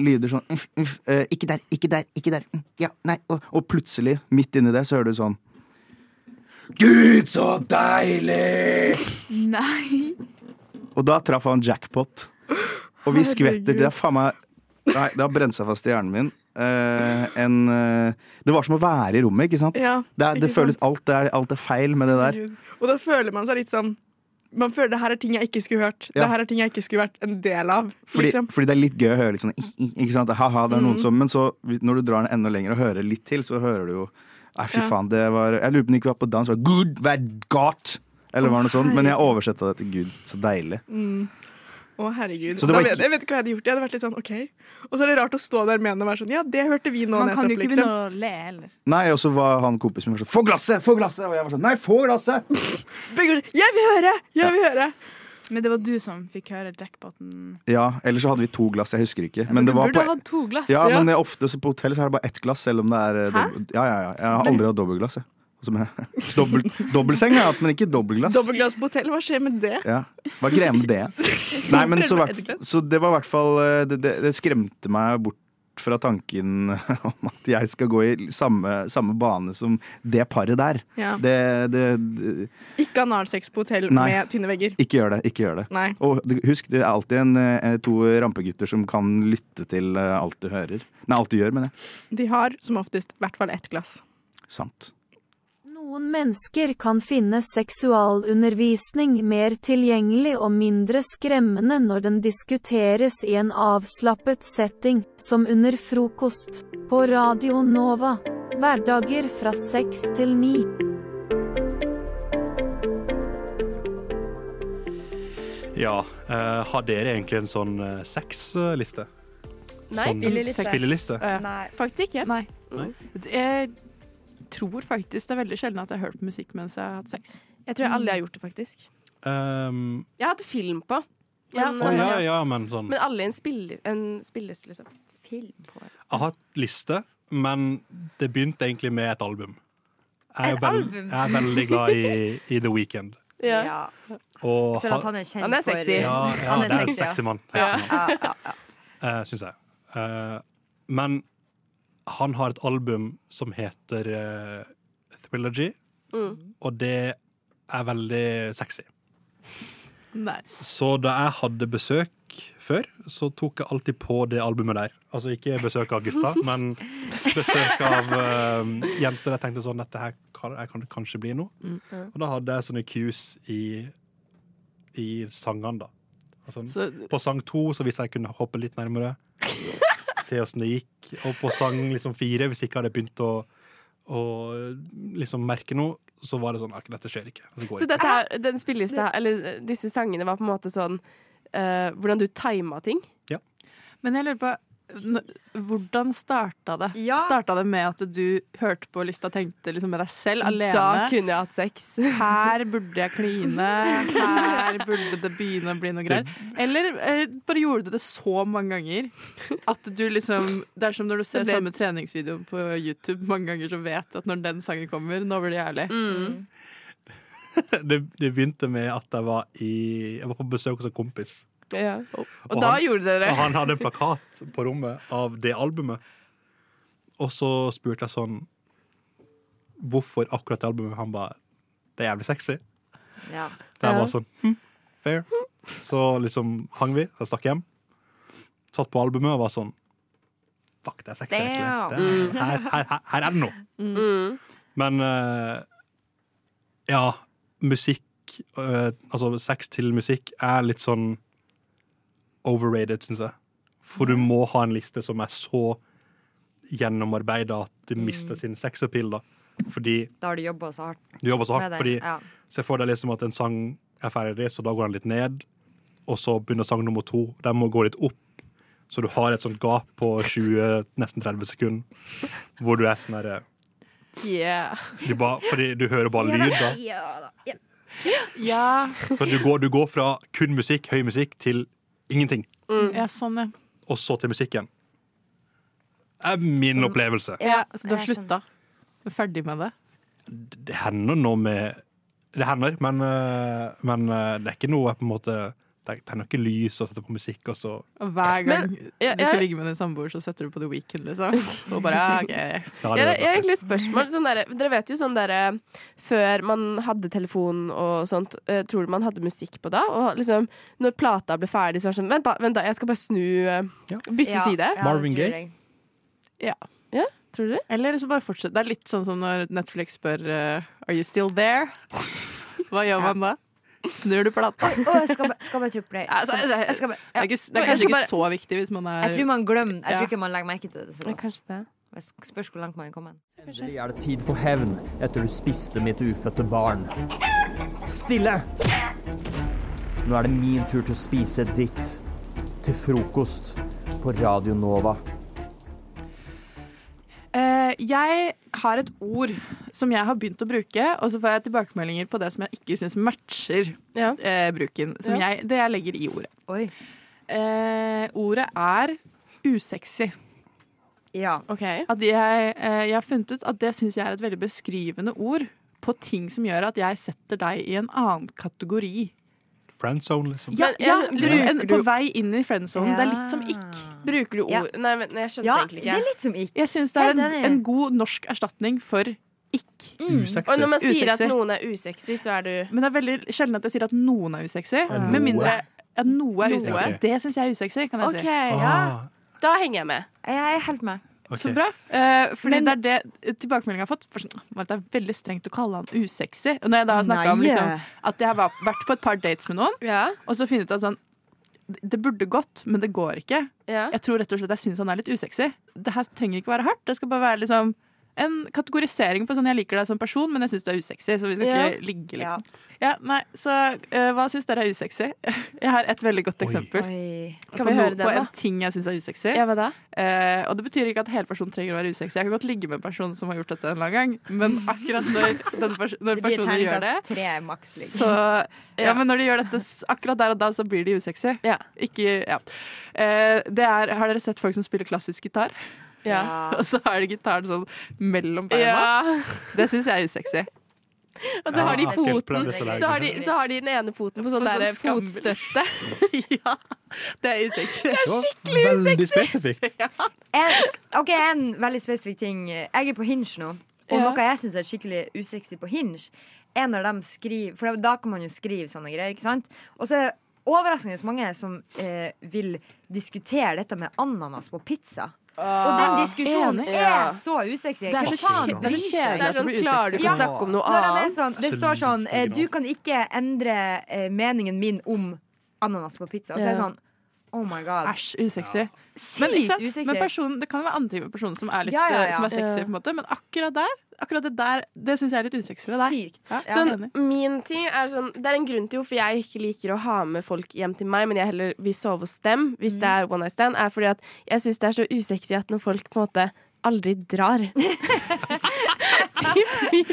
lyder sånn uff, uff, eh, Ikke der, ikke der, ikke der. mm, Ja, nei. Og, og plutselig, midt inni det, så hører du sånn Gud, så deilig! Nei. Og da traff han jackpot. Og vi skvetter. Det er faen meg Nei, det har brent seg fast i hjernen min. Eh, en, eh, det var som å være i rommet, ikke sant? Ja, det, er, det ikke føles sant? alt er, alt er feil med det der. Og da føler man seg litt sånn Man føler det her er ting jeg ikke skulle hørt. Ja. Det her er ting jeg ikke skulle vært en del av. Fordi, liksom. fordi det er litt gøy å høre litt sånn Ikke sant? Ha-ha, det er noen mm. som Men så, når du drar den enda lenger og hører litt til, så hører du jo Nei, fy Ja. faen, det var Jeg lurer på om det ikke var på dans. Det var Good, vær godt! Eller var det noe sånt. Men jeg oversetta det til Gud. Så deilig. Mm. Å, herregud. Så det var vet, ikke- jeg vet ikke hva jeg hadde gjort. Jeg hadde vært litt sånn OK. Og så er det rart å stå der med henne og være sånn Ja, det hørte vi nå Man kan jo nettopp, ikke liksom. begynne å le heller. Nei, og så var han kompisen min sånn Få glasset! Få glasset! Og jeg var sånn Nei, få glasset! Jeg vil høre! Jeg vil høre! Men det var du som fikk høre jackpoten. Ja, eller så hadde vi to glass, jeg husker ikke. Men du det var burde på, hatt to glass. Ja, Ja. men det er ofte så på hotell så er det bare ett glass, selv om det er eh, Hæ? Ja, ja, ja. Jeg har Men- aldri hatt dobbeltglass, jeg. Som Dobbel, dobbeltseng har jeg hatt, men ikke dobbeltglass. Dobbeltglass på hotell, hva skjer med det? Ja. Hva greier med det? Nei, men så, så det var i hvert fall eh, det, det, det skremte meg bort fra tanken om at jeg skal gå i samme, samme bane som det paret der. Ja. Det, det, det Ikke analsex på hotell Nei. med tynne vegger. Ikke gjør det. ikke gjør det Nei. Og husk, det er alltid en, eh, to rampegutter som kan lytte til eh, alt du hører. Nei, alt du gjør, mener jeg. De har som oftest i hvert fall ett glass. Sant. Noen mennesker kan finne seksualundervisning mer tilgjengelig og mindre skremmende når den diskuteres i en avslappet setting, som under frokost, på Radio Nova. Hverdager fra seks til ni. Ja, uh, har dere egentlig en sånn uh, sexliste? Nei, Sånn spilleliste. spilleliste? Nei, faktisk ikke. Nei. Nei? Jeg tror faktisk det er veldig sjelden at jeg har hørt musikk mens jeg har hatt sex. Jeg tror jeg aldri har gjort det, faktisk. Um, Jeg har hatt film på. Ja, Men, å ja, ja, men sånn men alle i en, spille, en spilleliste, liksom. Film på. Jeg har hatt liste, men det begynte egentlig med et album. Jeg er, Et vel, jeg er veldig glad i, i The Weeknd. Ja. Og For at han er kjent Han er sexy. Ja, ja Han er det er en sexy, ja. sexy mann. Ja. Ja, ja, Eh, Syns jeg. Uh, men han har et album som heter uh, Thrillogy, Mm. og det er veldig sexy. Nice. Så da jeg hadde besøk før, så tok jeg alltid på det albumet der. Altså ikke besøk av gutta, men besøk av uh, jenter. Jeg tenkte sånn, dette her kan, jeg kan det kanskje bli noe. Mm. Og da hadde jeg sånne cues i, i sangene, da. Altså, Så- på sang to så hvis jeg kunne hoppe litt nærmere, se åssen det gikk. Og på sang liksom fire, hvis ikke hadde begynt å, å liksom merke noe, så var det sånn at dette skjer ikke. Det går Så dette her, den spillelista, eller eh, disse sangene var på en måte sånn uh, hvordan du tima ting? Ja. Men jeg lurer på Hvordan starta det? Ja. Starta det med at du hørte på lista og tenkte liksom med deg selv alene? Da kunne jeg hatt sex. Her burde jeg kline. Her burde det begynne å bli noe greier. Eller eh, bare gjorde du det så mange ganger at du liksom Det er som når du ser ble- samme treningsvideo på YouTube mange ganger, så vet du at når den sangen kommer, nå blir det jævlig. Mm. Det, det begynte med at jeg var, i, jeg var på besøk hos en kompis. Ja. Og, Og da han- gjorde dere Og han hadde en plakat på rommet av det albumet. Og så spurte jeg sånn Hvorfor akkurat det albumet? Han bare Det er jævlig sexy. Ja. Det er bare var sånn hm, Fair. Så liksom hang vi. Jeg stakk hjem. Satt på albumet og var sånn Fuck, det er sexy, egentlig. Det er, her, her, her, her er det noe. Mm. Men uh, ja, musikk uh, Altså sex til musikk er litt sånn overrated, syns jeg. For du må ha en liste som er så gjennomarbeida at det mister sin sexappeal, da. Fordi Da har du jobba så hardt. du jobber så hardt. Fordi Ja. Se for deg liksom at en sang er ferdig, så da går den litt ned. Og så begynner sang nummer to. Den må gå litt opp. Så du har et sånt gap på 20, nesten 30 sekunder hvor du er sånn herre Yeah. du bare- Fordi du hører bare lyd, da. Ja. Ja. For du går, du går fra kun musikk, høy musikk, til ingenting. Ja, sånn, ja. Og så til musikken. er min Sånn- opplevelse. Ja, så du har slutta? Du er ferdig med det? Det hender nå med Det hender, men, øh, men øh, det er ikke noe jeg på en måte Det tenner ikke lys og setter på musikk, og så Og hver gang Men, ja, du skal ligge med din samboer, så setter du på The Weekend, liksom. Og bare, ja, ok. Jeg, har egentlig et spørsmål. Sånn der, dere vet jo sånn derre Før man hadde telefon og sånt, eh, tror du man hadde musikk på da? Og liksom, når plata ble ferdig, så er det sånn Vent, da, vent da jeg skal bare snu eh, Bytte Ja, side. ja, Marvin tror Gaye? Ja. Ja, tror du det? Eller liksom bare fortsett. Det er litt sånn som når Netflix spør uh, Are you still there? Hva gjør man da? Snur du plata? Å, jeg skal, skal bare trykke play. Altså, Det er, ikke, det er kanskje ikke så viktig hvis man er Jeg tror man glemmer Jeg tror ikke man legger merke til det så godt. det. Jeg spørs hvor langt man er kommet. Endelig er det tid for hevn etter du spiste mitt ufødte barn. Stille! Nå er det min tur til å spise ditt. Til frokost på Radio Nova. Eh, jeg har et ord som jeg har begynt å bruke, og så får jeg tilbakemeldinger på det som jeg ikke syns matcher eh, bruken. Som Ja. jeg, det jeg legger i ordet. Oi. Eh, ordet er usexy. Ja. At jeg, eh, jeg har funnet ut at det syns jeg er et veldig beskrivende ord på ting som gjør at jeg setter deg i en annen kategori. Friendzone, liksom. Ja, ja liksom en, på vei inn i friendzone. Det er litt som ikk. Bruker du ord Ja. Nei, men jeg skjønte Ja, egentlig ikke. det er litt som ikk. Jeg syns det er en, en god norsk erstatning for ikk. Og når man sier at noen er usexy, så er du Men det er veldig sjelden at jeg sier at noen er usexy. Ja. Med mindre at noe er Noe. usexy. Det syns jeg er usexy, kan jeg okay, si. ja. Da henger jeg med. Jeg er helt med. Så bra. Eh, fordi det er det tilbakemeldinga jeg har fått. For sånn, det er veldig strengt å kalle han usexy. Og når jeg da har snakka om liksom, at jeg har vært på et par dates med noen, og så finner ut at sånn det burde gått, men det går ikke. Jeg tror rett og slett jeg syns han er litt usexy. Det her trenger ikke være hardt. Det skal bare være liksom en kategorisering på sånn jeg liker deg som person, men jeg syns du er usexy, så vi skal Ja. ikke ligge, liksom. Ja, nei, så uh, hva syns dere er usexy? Jeg har et veldig godt eksempel. Oi, Kan På vi høre det, da? På en ting jeg syns er usexy. Ja, hva da? Eh, og det betyr ikke at hele personen trenger å være usexy. Jeg kan godt ligge med en person som har gjort dette en eller annen gang, men akkurat når, den pers når personen gjør det tre maks. Liksom. så, ja, men når de gjør dette akkurat der og da, så blir de usexy. Ikke, ja. Uh, det er, har dere sett folk som spiller klassisk gitar? Ja. og så har de gitaren sånn mellom beina. Ja. Det syns jeg er usexy. Og så har de foten så har de, så har de den ene foten på sånn sånn der fotstøtte. ja, det er usexy. Det er skikkelig usexy! Veldig spesifikt. En, ok, en veldig spesifikk ting. Jeg er på Hinge nå, og noe jeg syns er skikkelig usexy på Hinge, er når de skriver For da kan man jo skrive sånne greier, ikke sant? Og så er det overraskende mange som eh, vil diskutere dette med ananas på pizza. Og den diskusjonen enig. er så usexy. Det er så det kjedelig det Klarer du ikke å snakke om noe Når de er? Sånn, det står sånn eh, Du kan ikke endre eh, meningen min om ananas på pizza. Og så er det sånn Oh my god. Æsj, usexy. Ja. Men, usexy. men personen, det kan jo være andre typer personer som er, litt, Ja, ja, ja. eh, som er sexy, på en måte, men akkurat der akkurat det der Det syns jeg er litt usexy ved deg. Sykt. Ja, Sånn, min ting er sånn Det er en grunn til hvorfor jeg ikke liker å ha med folk hjem til meg, men jeg heller vil sove hos dem hvis det er one night stand, er fordi at jeg syns det er så usexy at når folk på en måte aldri drar. de, blir,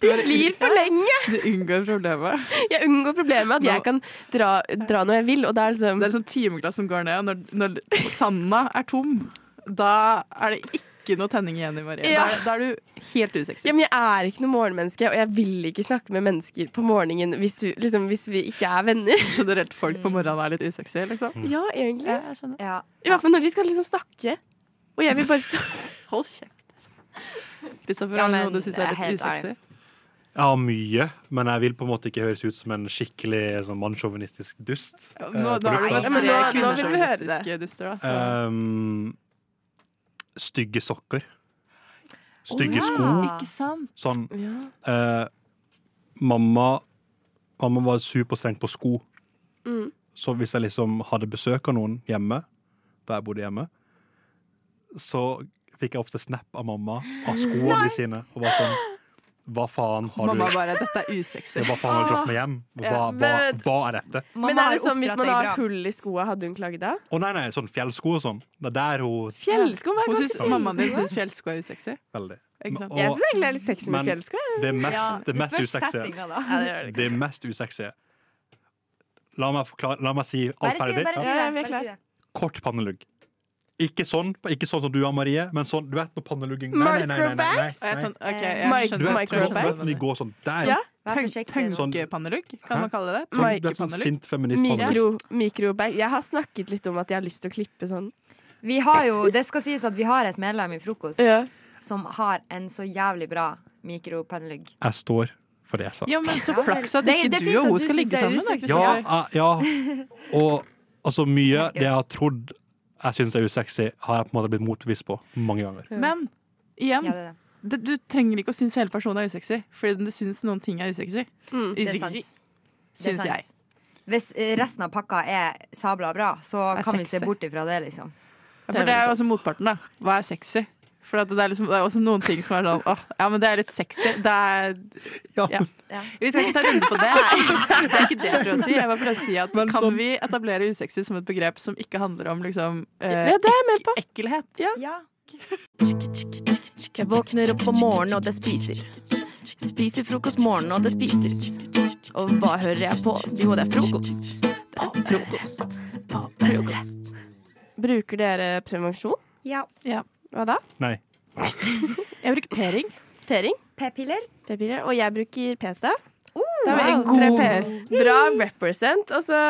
de blir for lenge. Du unngår problemet. Jeg unngår problemet at jeg kan dra, dra når jeg vil, og det er liksom Det er et sånt timeglass som går ned, og når, når sanda er tom, da er det ikke noe tenning igjen i Marie. Ja. Da, er- da er du helt usexy. ja, men Jeg er ikke noe morgenmenneske, og jeg vil ikke snakke med mennesker på morgenen hvis, du, liksom, hvis vi ikke er venner. Generelt folk på morgenen er litt usexy, liksom. Ja, egentlig. Ja, jeg skjønner. I hvert fall når de skal liksom snakke. Og jeg vil bare så Hold kjeft. Kristoffer, Ja, har du noe du syns er er litt usexy? usexy? Jeg har mye, men jeg vil på en måte ikke høres ut som en skikkelig sånn mannssjåvinistisk dust. Nå, eh, er det tre nå- nå vil vi høre det. duster, altså. Um, stygge sokker. Stygge sko. ja. Ikke sant? Sånn Ja. eh, mamma, mamma var superstreng på sko. Mm. Så hvis jeg liksom hadde besøk av noen hjemme, da jeg bodde hjemme, så fikk jeg ofte snap av mamma av skoene sine. Og var sånn Hva faen har du Mamma bare 'Dette er usexy'. Hva faen har du dratt med hjem? Hva, Ja. hva, hva er dette? Men er det sånn hvis man har hull i skoa, hadde hun klaget da? Å nei, nei, sånn fjellsko og sånn. Det er der hun Fjellsko? Hva er Hun galt mammaen din syns fjellsko er usexy. Veldig. Og- Jeg syns egentlig det er litt sexy med fjellsko. Det mest, Ja, det mest usexy. Ja, det det. Det mest usexy La meg, forklare, la meg si alt Bare si det, ferdig. bare si Ja. det. Bare si det. Kort pannelugg. Ikke sånn, ikke sånn som du har, Marie, men sånn, du vet når pannelugging Nei, nei, nei. nei, nei, nei, Microbags? nei. Sånn, jeg Du vet, du når de går sånn der. Ja. Sånn- Punkepannelugg, kan man kalle det? Sånn, er sånn sint feminist Mikro, mikrobag. Jeg har snakket litt om at jeg har lyst til å klippe sånn. Vi har jo, Det skal sies at vi har et medlem i Frokost Ja. som har en så jævlig bra mikropannelugg. Jeg står for det jeg sa. Ja, men så flaks at ikke det du og hun skal ligge sammen. Ja, ja. Og altså, mye det jeg har trodd jeg syns er usexy, har jeg på en måte blitt motbevist på mange ganger. Men igjen, Ja, det det. det, du trenger ikke å synes hele personen er usexy, fordi du syns noen ting er usexy. Sant. Usexy, Det er syns sant. jeg. Hvis eh, resten av pakka er sabla bra, så Er kan vi se bort ifra det, liksom. Ja, for det er jo også motparten, da. Hva er sexy? For at det, er liksom, det er også noen ting som er sånn åh, ja, men det er litt sexy. Det er ja. Vi skal ikke ta runde på det. Det er ikke det jeg prøver å si. Jeg bare prøver å si at Kan vi etablere usexy som et begrep som ikke handler om liksom eh, Ja, det er jeg med på. ek- ekkelhet? Ja. Jeg våkner opp om morgenen, og det spiser. Spiser frokost morgenen, og det spises. Og hva hører jeg på? Jo, det er frokost. Det er frokost. Frokost. Bruker dere prevensjon? Ja. Ja. Hva da? Nei. Jeg bruker p-ring. P-ring? P-piller. P-piller. Og jeg bruker p-stav. da har er vi tre god. P-er. Bra represent. Og så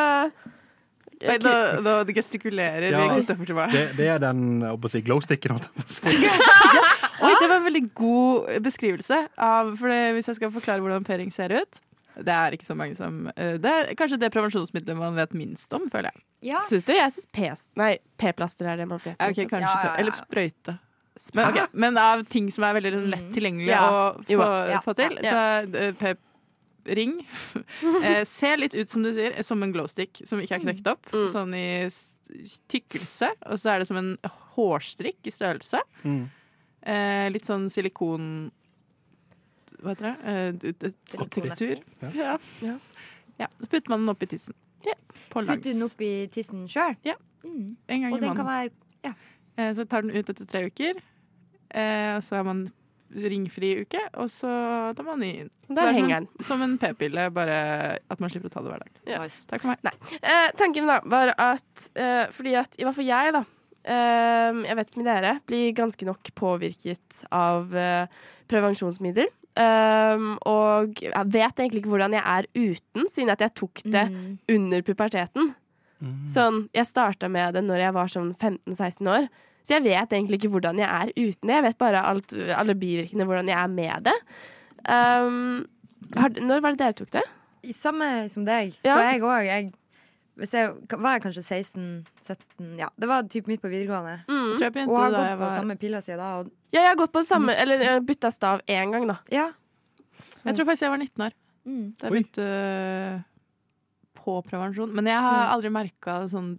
Nei, Nå, nå gestikulerer Ja. Kristoffer til meg. Det, det er den si, glowsticken. Oi, det var en veldig god beskrivelse av For det, hvis jeg skal forklare hvordan p-ring ser ut Det er ikke så mange som eh, Det er kanskje det prevensjonsmiddelet man vet minst om, føler jeg. Ja. Syns du? Jeg syns P-plaster er det man vet. Om. kanskje Ja, ja, ja. Eller sprøyte. Men, okay, men av ting som er veldig liksom, lett tilgjengelig Ja. å få, ja, få til, ja. så er eh, p-ring eh, Ser litt ut som du sier, som en glowstick som ikke er knekt opp. Mm. Sånn i tykkelse. Og så er det som en hårstrikk i størrelse. Mm. Eh, litt sånn silikon Hva heter det? Eh, tekstur. Ja. Ja. ja. Så putter man den opp i tissen. På langs. Putter den opp i tissen sjøl? Ja. Mm. En gang Og i den måneden. være Eh, så tar den ut etter tre uker. Eh, og så har man ringfri uke, og så tar man ny inn. Der det er henger som, som en p-pille, bare at man slipper å ta det hver dag. Ja. Takk for meg. Nei. Eh, tanken da var at eh, Fordi at i hvert fall jeg, da eh, Jeg vet ikke med dere, blir ganske nok påvirket av prevensjonsmiddel. Um, og jeg vet egentlig ikke hvordan jeg er uten, siden at jeg tok det Mm. under puberteten. Sånn, Jeg starta med det når jeg var sånn 15-16 år. Så jeg vet egentlig ikke hvordan jeg er uten det. Jeg vet bare alt, alle bivirkningene, hvordan jeg er med det. Um, har, når var det dere tok det? Samme som deg. Ja. Så jeg òg. Jeg, hvis jeg var jeg kanskje 16-17 Ja, det var typ midt på videregående. Mm. Tror jeg og har gått jeg på var- samme piller siden da. Og, Ja, jeg har gått på samme Eller jeg bytta stav én gang, da. ja. Jeg tror faktisk jeg var 19 år Mm. da jeg begynte uh, på prevensjon. Men jeg har aldri merka sånn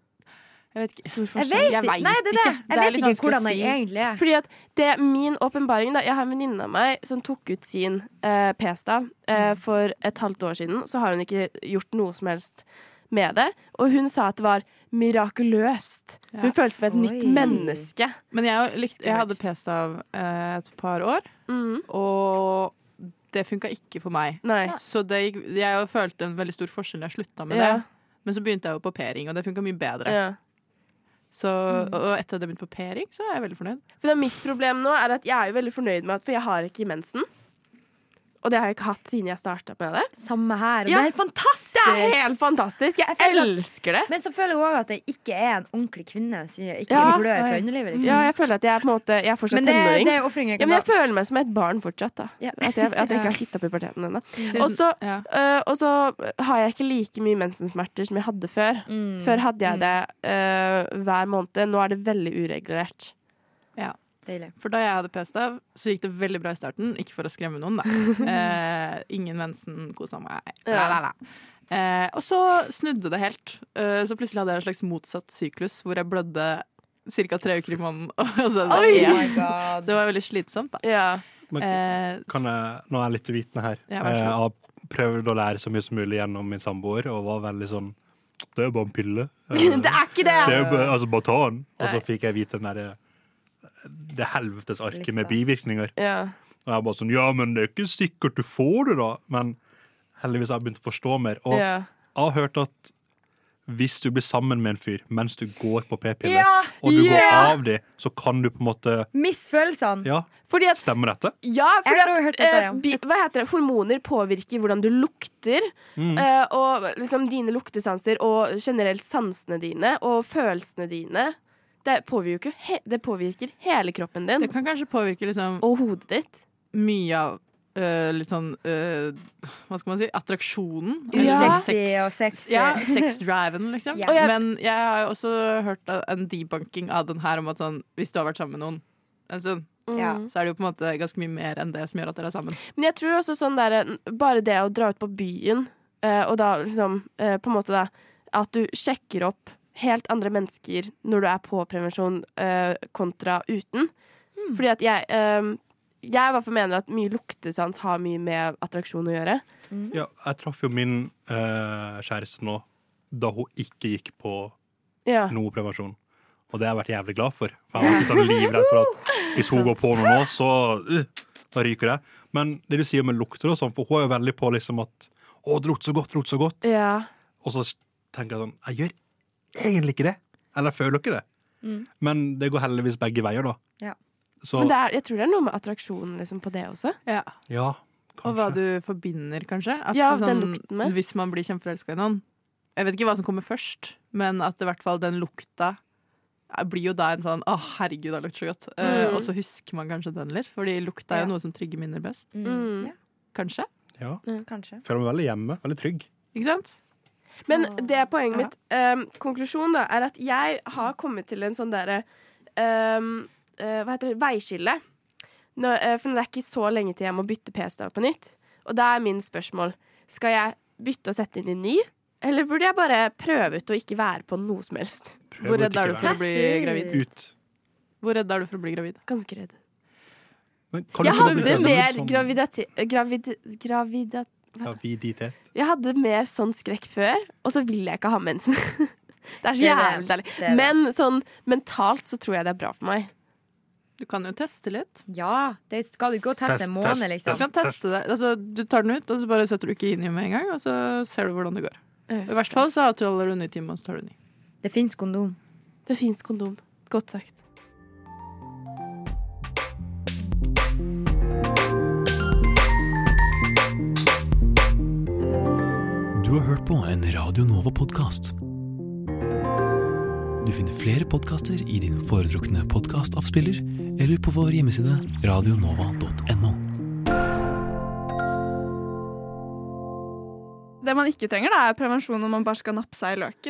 Jeg vet ikke. Jeg vet Jeg vet Nei, det det. ikke. Jeg vet ikke hvordan jeg si. egentlig er. Fordi at det er min åpenbaring da, Jeg har en venninne av meg som tok ut sin eh, p-stav eh, for et halvt år siden. Så har hun ikke gjort noe som helst med det. Og hun sa at det var mirakuløst. Hun Ja. følte som et nytt menneske. Men jeg, likte, jeg hadde p-stav eh, et par år, og det funka ikke for meg. Så det gikk, jeg følte en veldig stor forskjell da jeg slutta med Ja. det. Men så begynte jeg jo på p-ring, og det funka mye bedre. Ja. Så, og og etter at jeg begynte på p-ring, så er jeg veldig fornøyd. For mitt problem nå er at jeg er jo veldig fornøyd med at For jeg har ikke mensen. Og det har jeg ikke hatt siden jeg starta med det. Samme her. Og Ja. det er helt fantastisk! Det er helt fantastisk. Jeg, at- elsker det. Men så føler jeg òg at jeg ikke er en ordentlig kvinne. Så jeg ikke Ja. blør fra underlivet. Liksom. Ja, jeg føler at jeg er på en måte Jeg er fortsatt Men det- tenåring. det er ja, men jeg føler meg som et barn fortsatt. da At jeg, at jeg ikke har hitta puberteten ennå. Ja. øh, og så har jeg ikke like mye mensensmerter som jeg hadde før. Mm. Før hadde jeg det uh, hver måned. Nå er det veldig uregulert. Ja. Deilig. For da jeg hadde p-stav, så gikk det veldig bra i starten. Ikke for å skremme noen, da. Eh, ingen mensen, kosa meg. La, la, la. Eh, og så snudde det helt. Eh, så plutselig hadde jeg en slags motsatt syklus, hvor jeg blødde ca. tre uker i måneden. Så, Oi! Ja. Oh my God. Det var veldig slitsomt, da. Men Eh, kan jeg, nå er jeg litt uvitende her. Ja, Eh. Jeg har prøvd å lære så mye som mulig gjennom min samboer, og var veldig sånn Det er jo bare en pille. Eh, Det er ikke det! Det er bare, altså, bare ta den. Og så fikk jeg vite den derre Det helvetes arket med bivirkninger. Ja. Og jeg bare sånn Ja, men det er ikke sikkert du får det, da. Men heldigvis har jeg begynt å forstå mer. Og Ja. jeg har hørt at hvis du blir sammen med en fyr mens du går på p-piller, Ja! og du yeah. går av dem, så kan du på en måte Misfølelsene. Ja, Fordi at stemmer dette? Ja, fordi har dette, eh, ja. bi, hva heter det? hormoner påvirker hvordan du lukter. Mm. eh, og liksom dine luktesanser og generelt sansene dine og følelsene dine. Det påvirker, he, det påvirker hele kroppen din. Det kan kanskje påvirke liksom Og hodet ditt. mye av uh, litt sånn uh, Hva skal man si? Attraksjonen. Ja. Sexy og sexy. Ja, sex-driven, liksom. Ja. Jeg- Men jeg har også hørt en debunking av den her om at sånn, hvis du har vært sammen med noen en stund, Ja. så er det jo på en måte ganske mye mer enn det som gjør at dere er sammen. Men jeg tror også sånn der, bare det å dra ut på byen, eh, og da liksom på en måte da At du sjekker opp helt andre mennesker når du er på prevensjon, eh, kontra uten. Fordi at jeg eh, Jeg i hvert fall mener at mye luktesans har mye med attraksjon å gjøre. Ja, jeg traff jo min eh, kjæreste nå da hun ikke gikk på Ja. noe prevensjon. Og det har jeg vært jævlig glad for. For jeg var litt sånn livredd for at hvis hun går på noe nå, så uh, da ryker det. Men det du sier med lukter og sånn, for hun er jo veldig på liksom at å, det lukter så godt, det lukter så godt. Ja. Og så tenker jeg sånn, jeg gjør egentlig ikke det. Eller føler ikke det. Mm. Men det går heldigvis begge veier, da. Ja. Så Men det er, jeg tror det er noe med attraksjonen liksom, på det også. Ja. ja, Og hva du forbinder, kanskje. At Ja, sånn, den lukten med. Hvis man blir kjempeforelska i noen. Jeg vet ikke hva som kommer først, men at i hvert fall den lukta eh, blir jo da en sånn 'Å, herregud, det lukter så godt'. Mm. Uh, og så husker man kanskje den litt, fordi lukta er jo Ja. noe som trygger minner best. Mm. Ja. Kanskje? ja. Kanskje. Føler meg veldig hjemme. Veldig trygg. Ikke sant? Men det er poenget mitt. Um, konklusjonen da, er at jeg har kommet til en sånn derre um, uh, Hva heter det? Veiskille. Nå, uh, for det er ikke så lenge til jeg må bytte p-stav på nytt. Og da er min spørsmål Skal jeg bytte og sette inn en ny, eller burde jeg bare prøve ut å ikke være på noe som helst? Prøv Hvor redd er du for å bli gravid? Ut. Hvor redd er du for å bli gravid? Ganske redd. Men kan Jeg hadde mer sånn graviditet gravid, gravidat, Graviditet. Jeg hadde mer sånn skrekk før, og så vil jeg ikke ha mensen. det er så jævlig deilig. Men sånn mentalt så tror jeg det er bra for meg. Du kan jo teste litt. Ja, det skal du ikke gå og teste en måned, liksom. Du kan teste det. Altså, du tar den ut, og så bare setter du ikke inn i med en gang, og så ser du hvordan det går. I hvert fall så avtaler du ny time, og så tar du ny. Det fins kondom. Det fins kondom. Godt sagt. Du har hørt på en Radio Nova-podkast. Du finner flere podkaster i din foretrukne podkastavspiller eller på vår hjemmeside radionova.no. Det man ikke trenger, da, er prevensjon når man bare skal nappe seg i løken.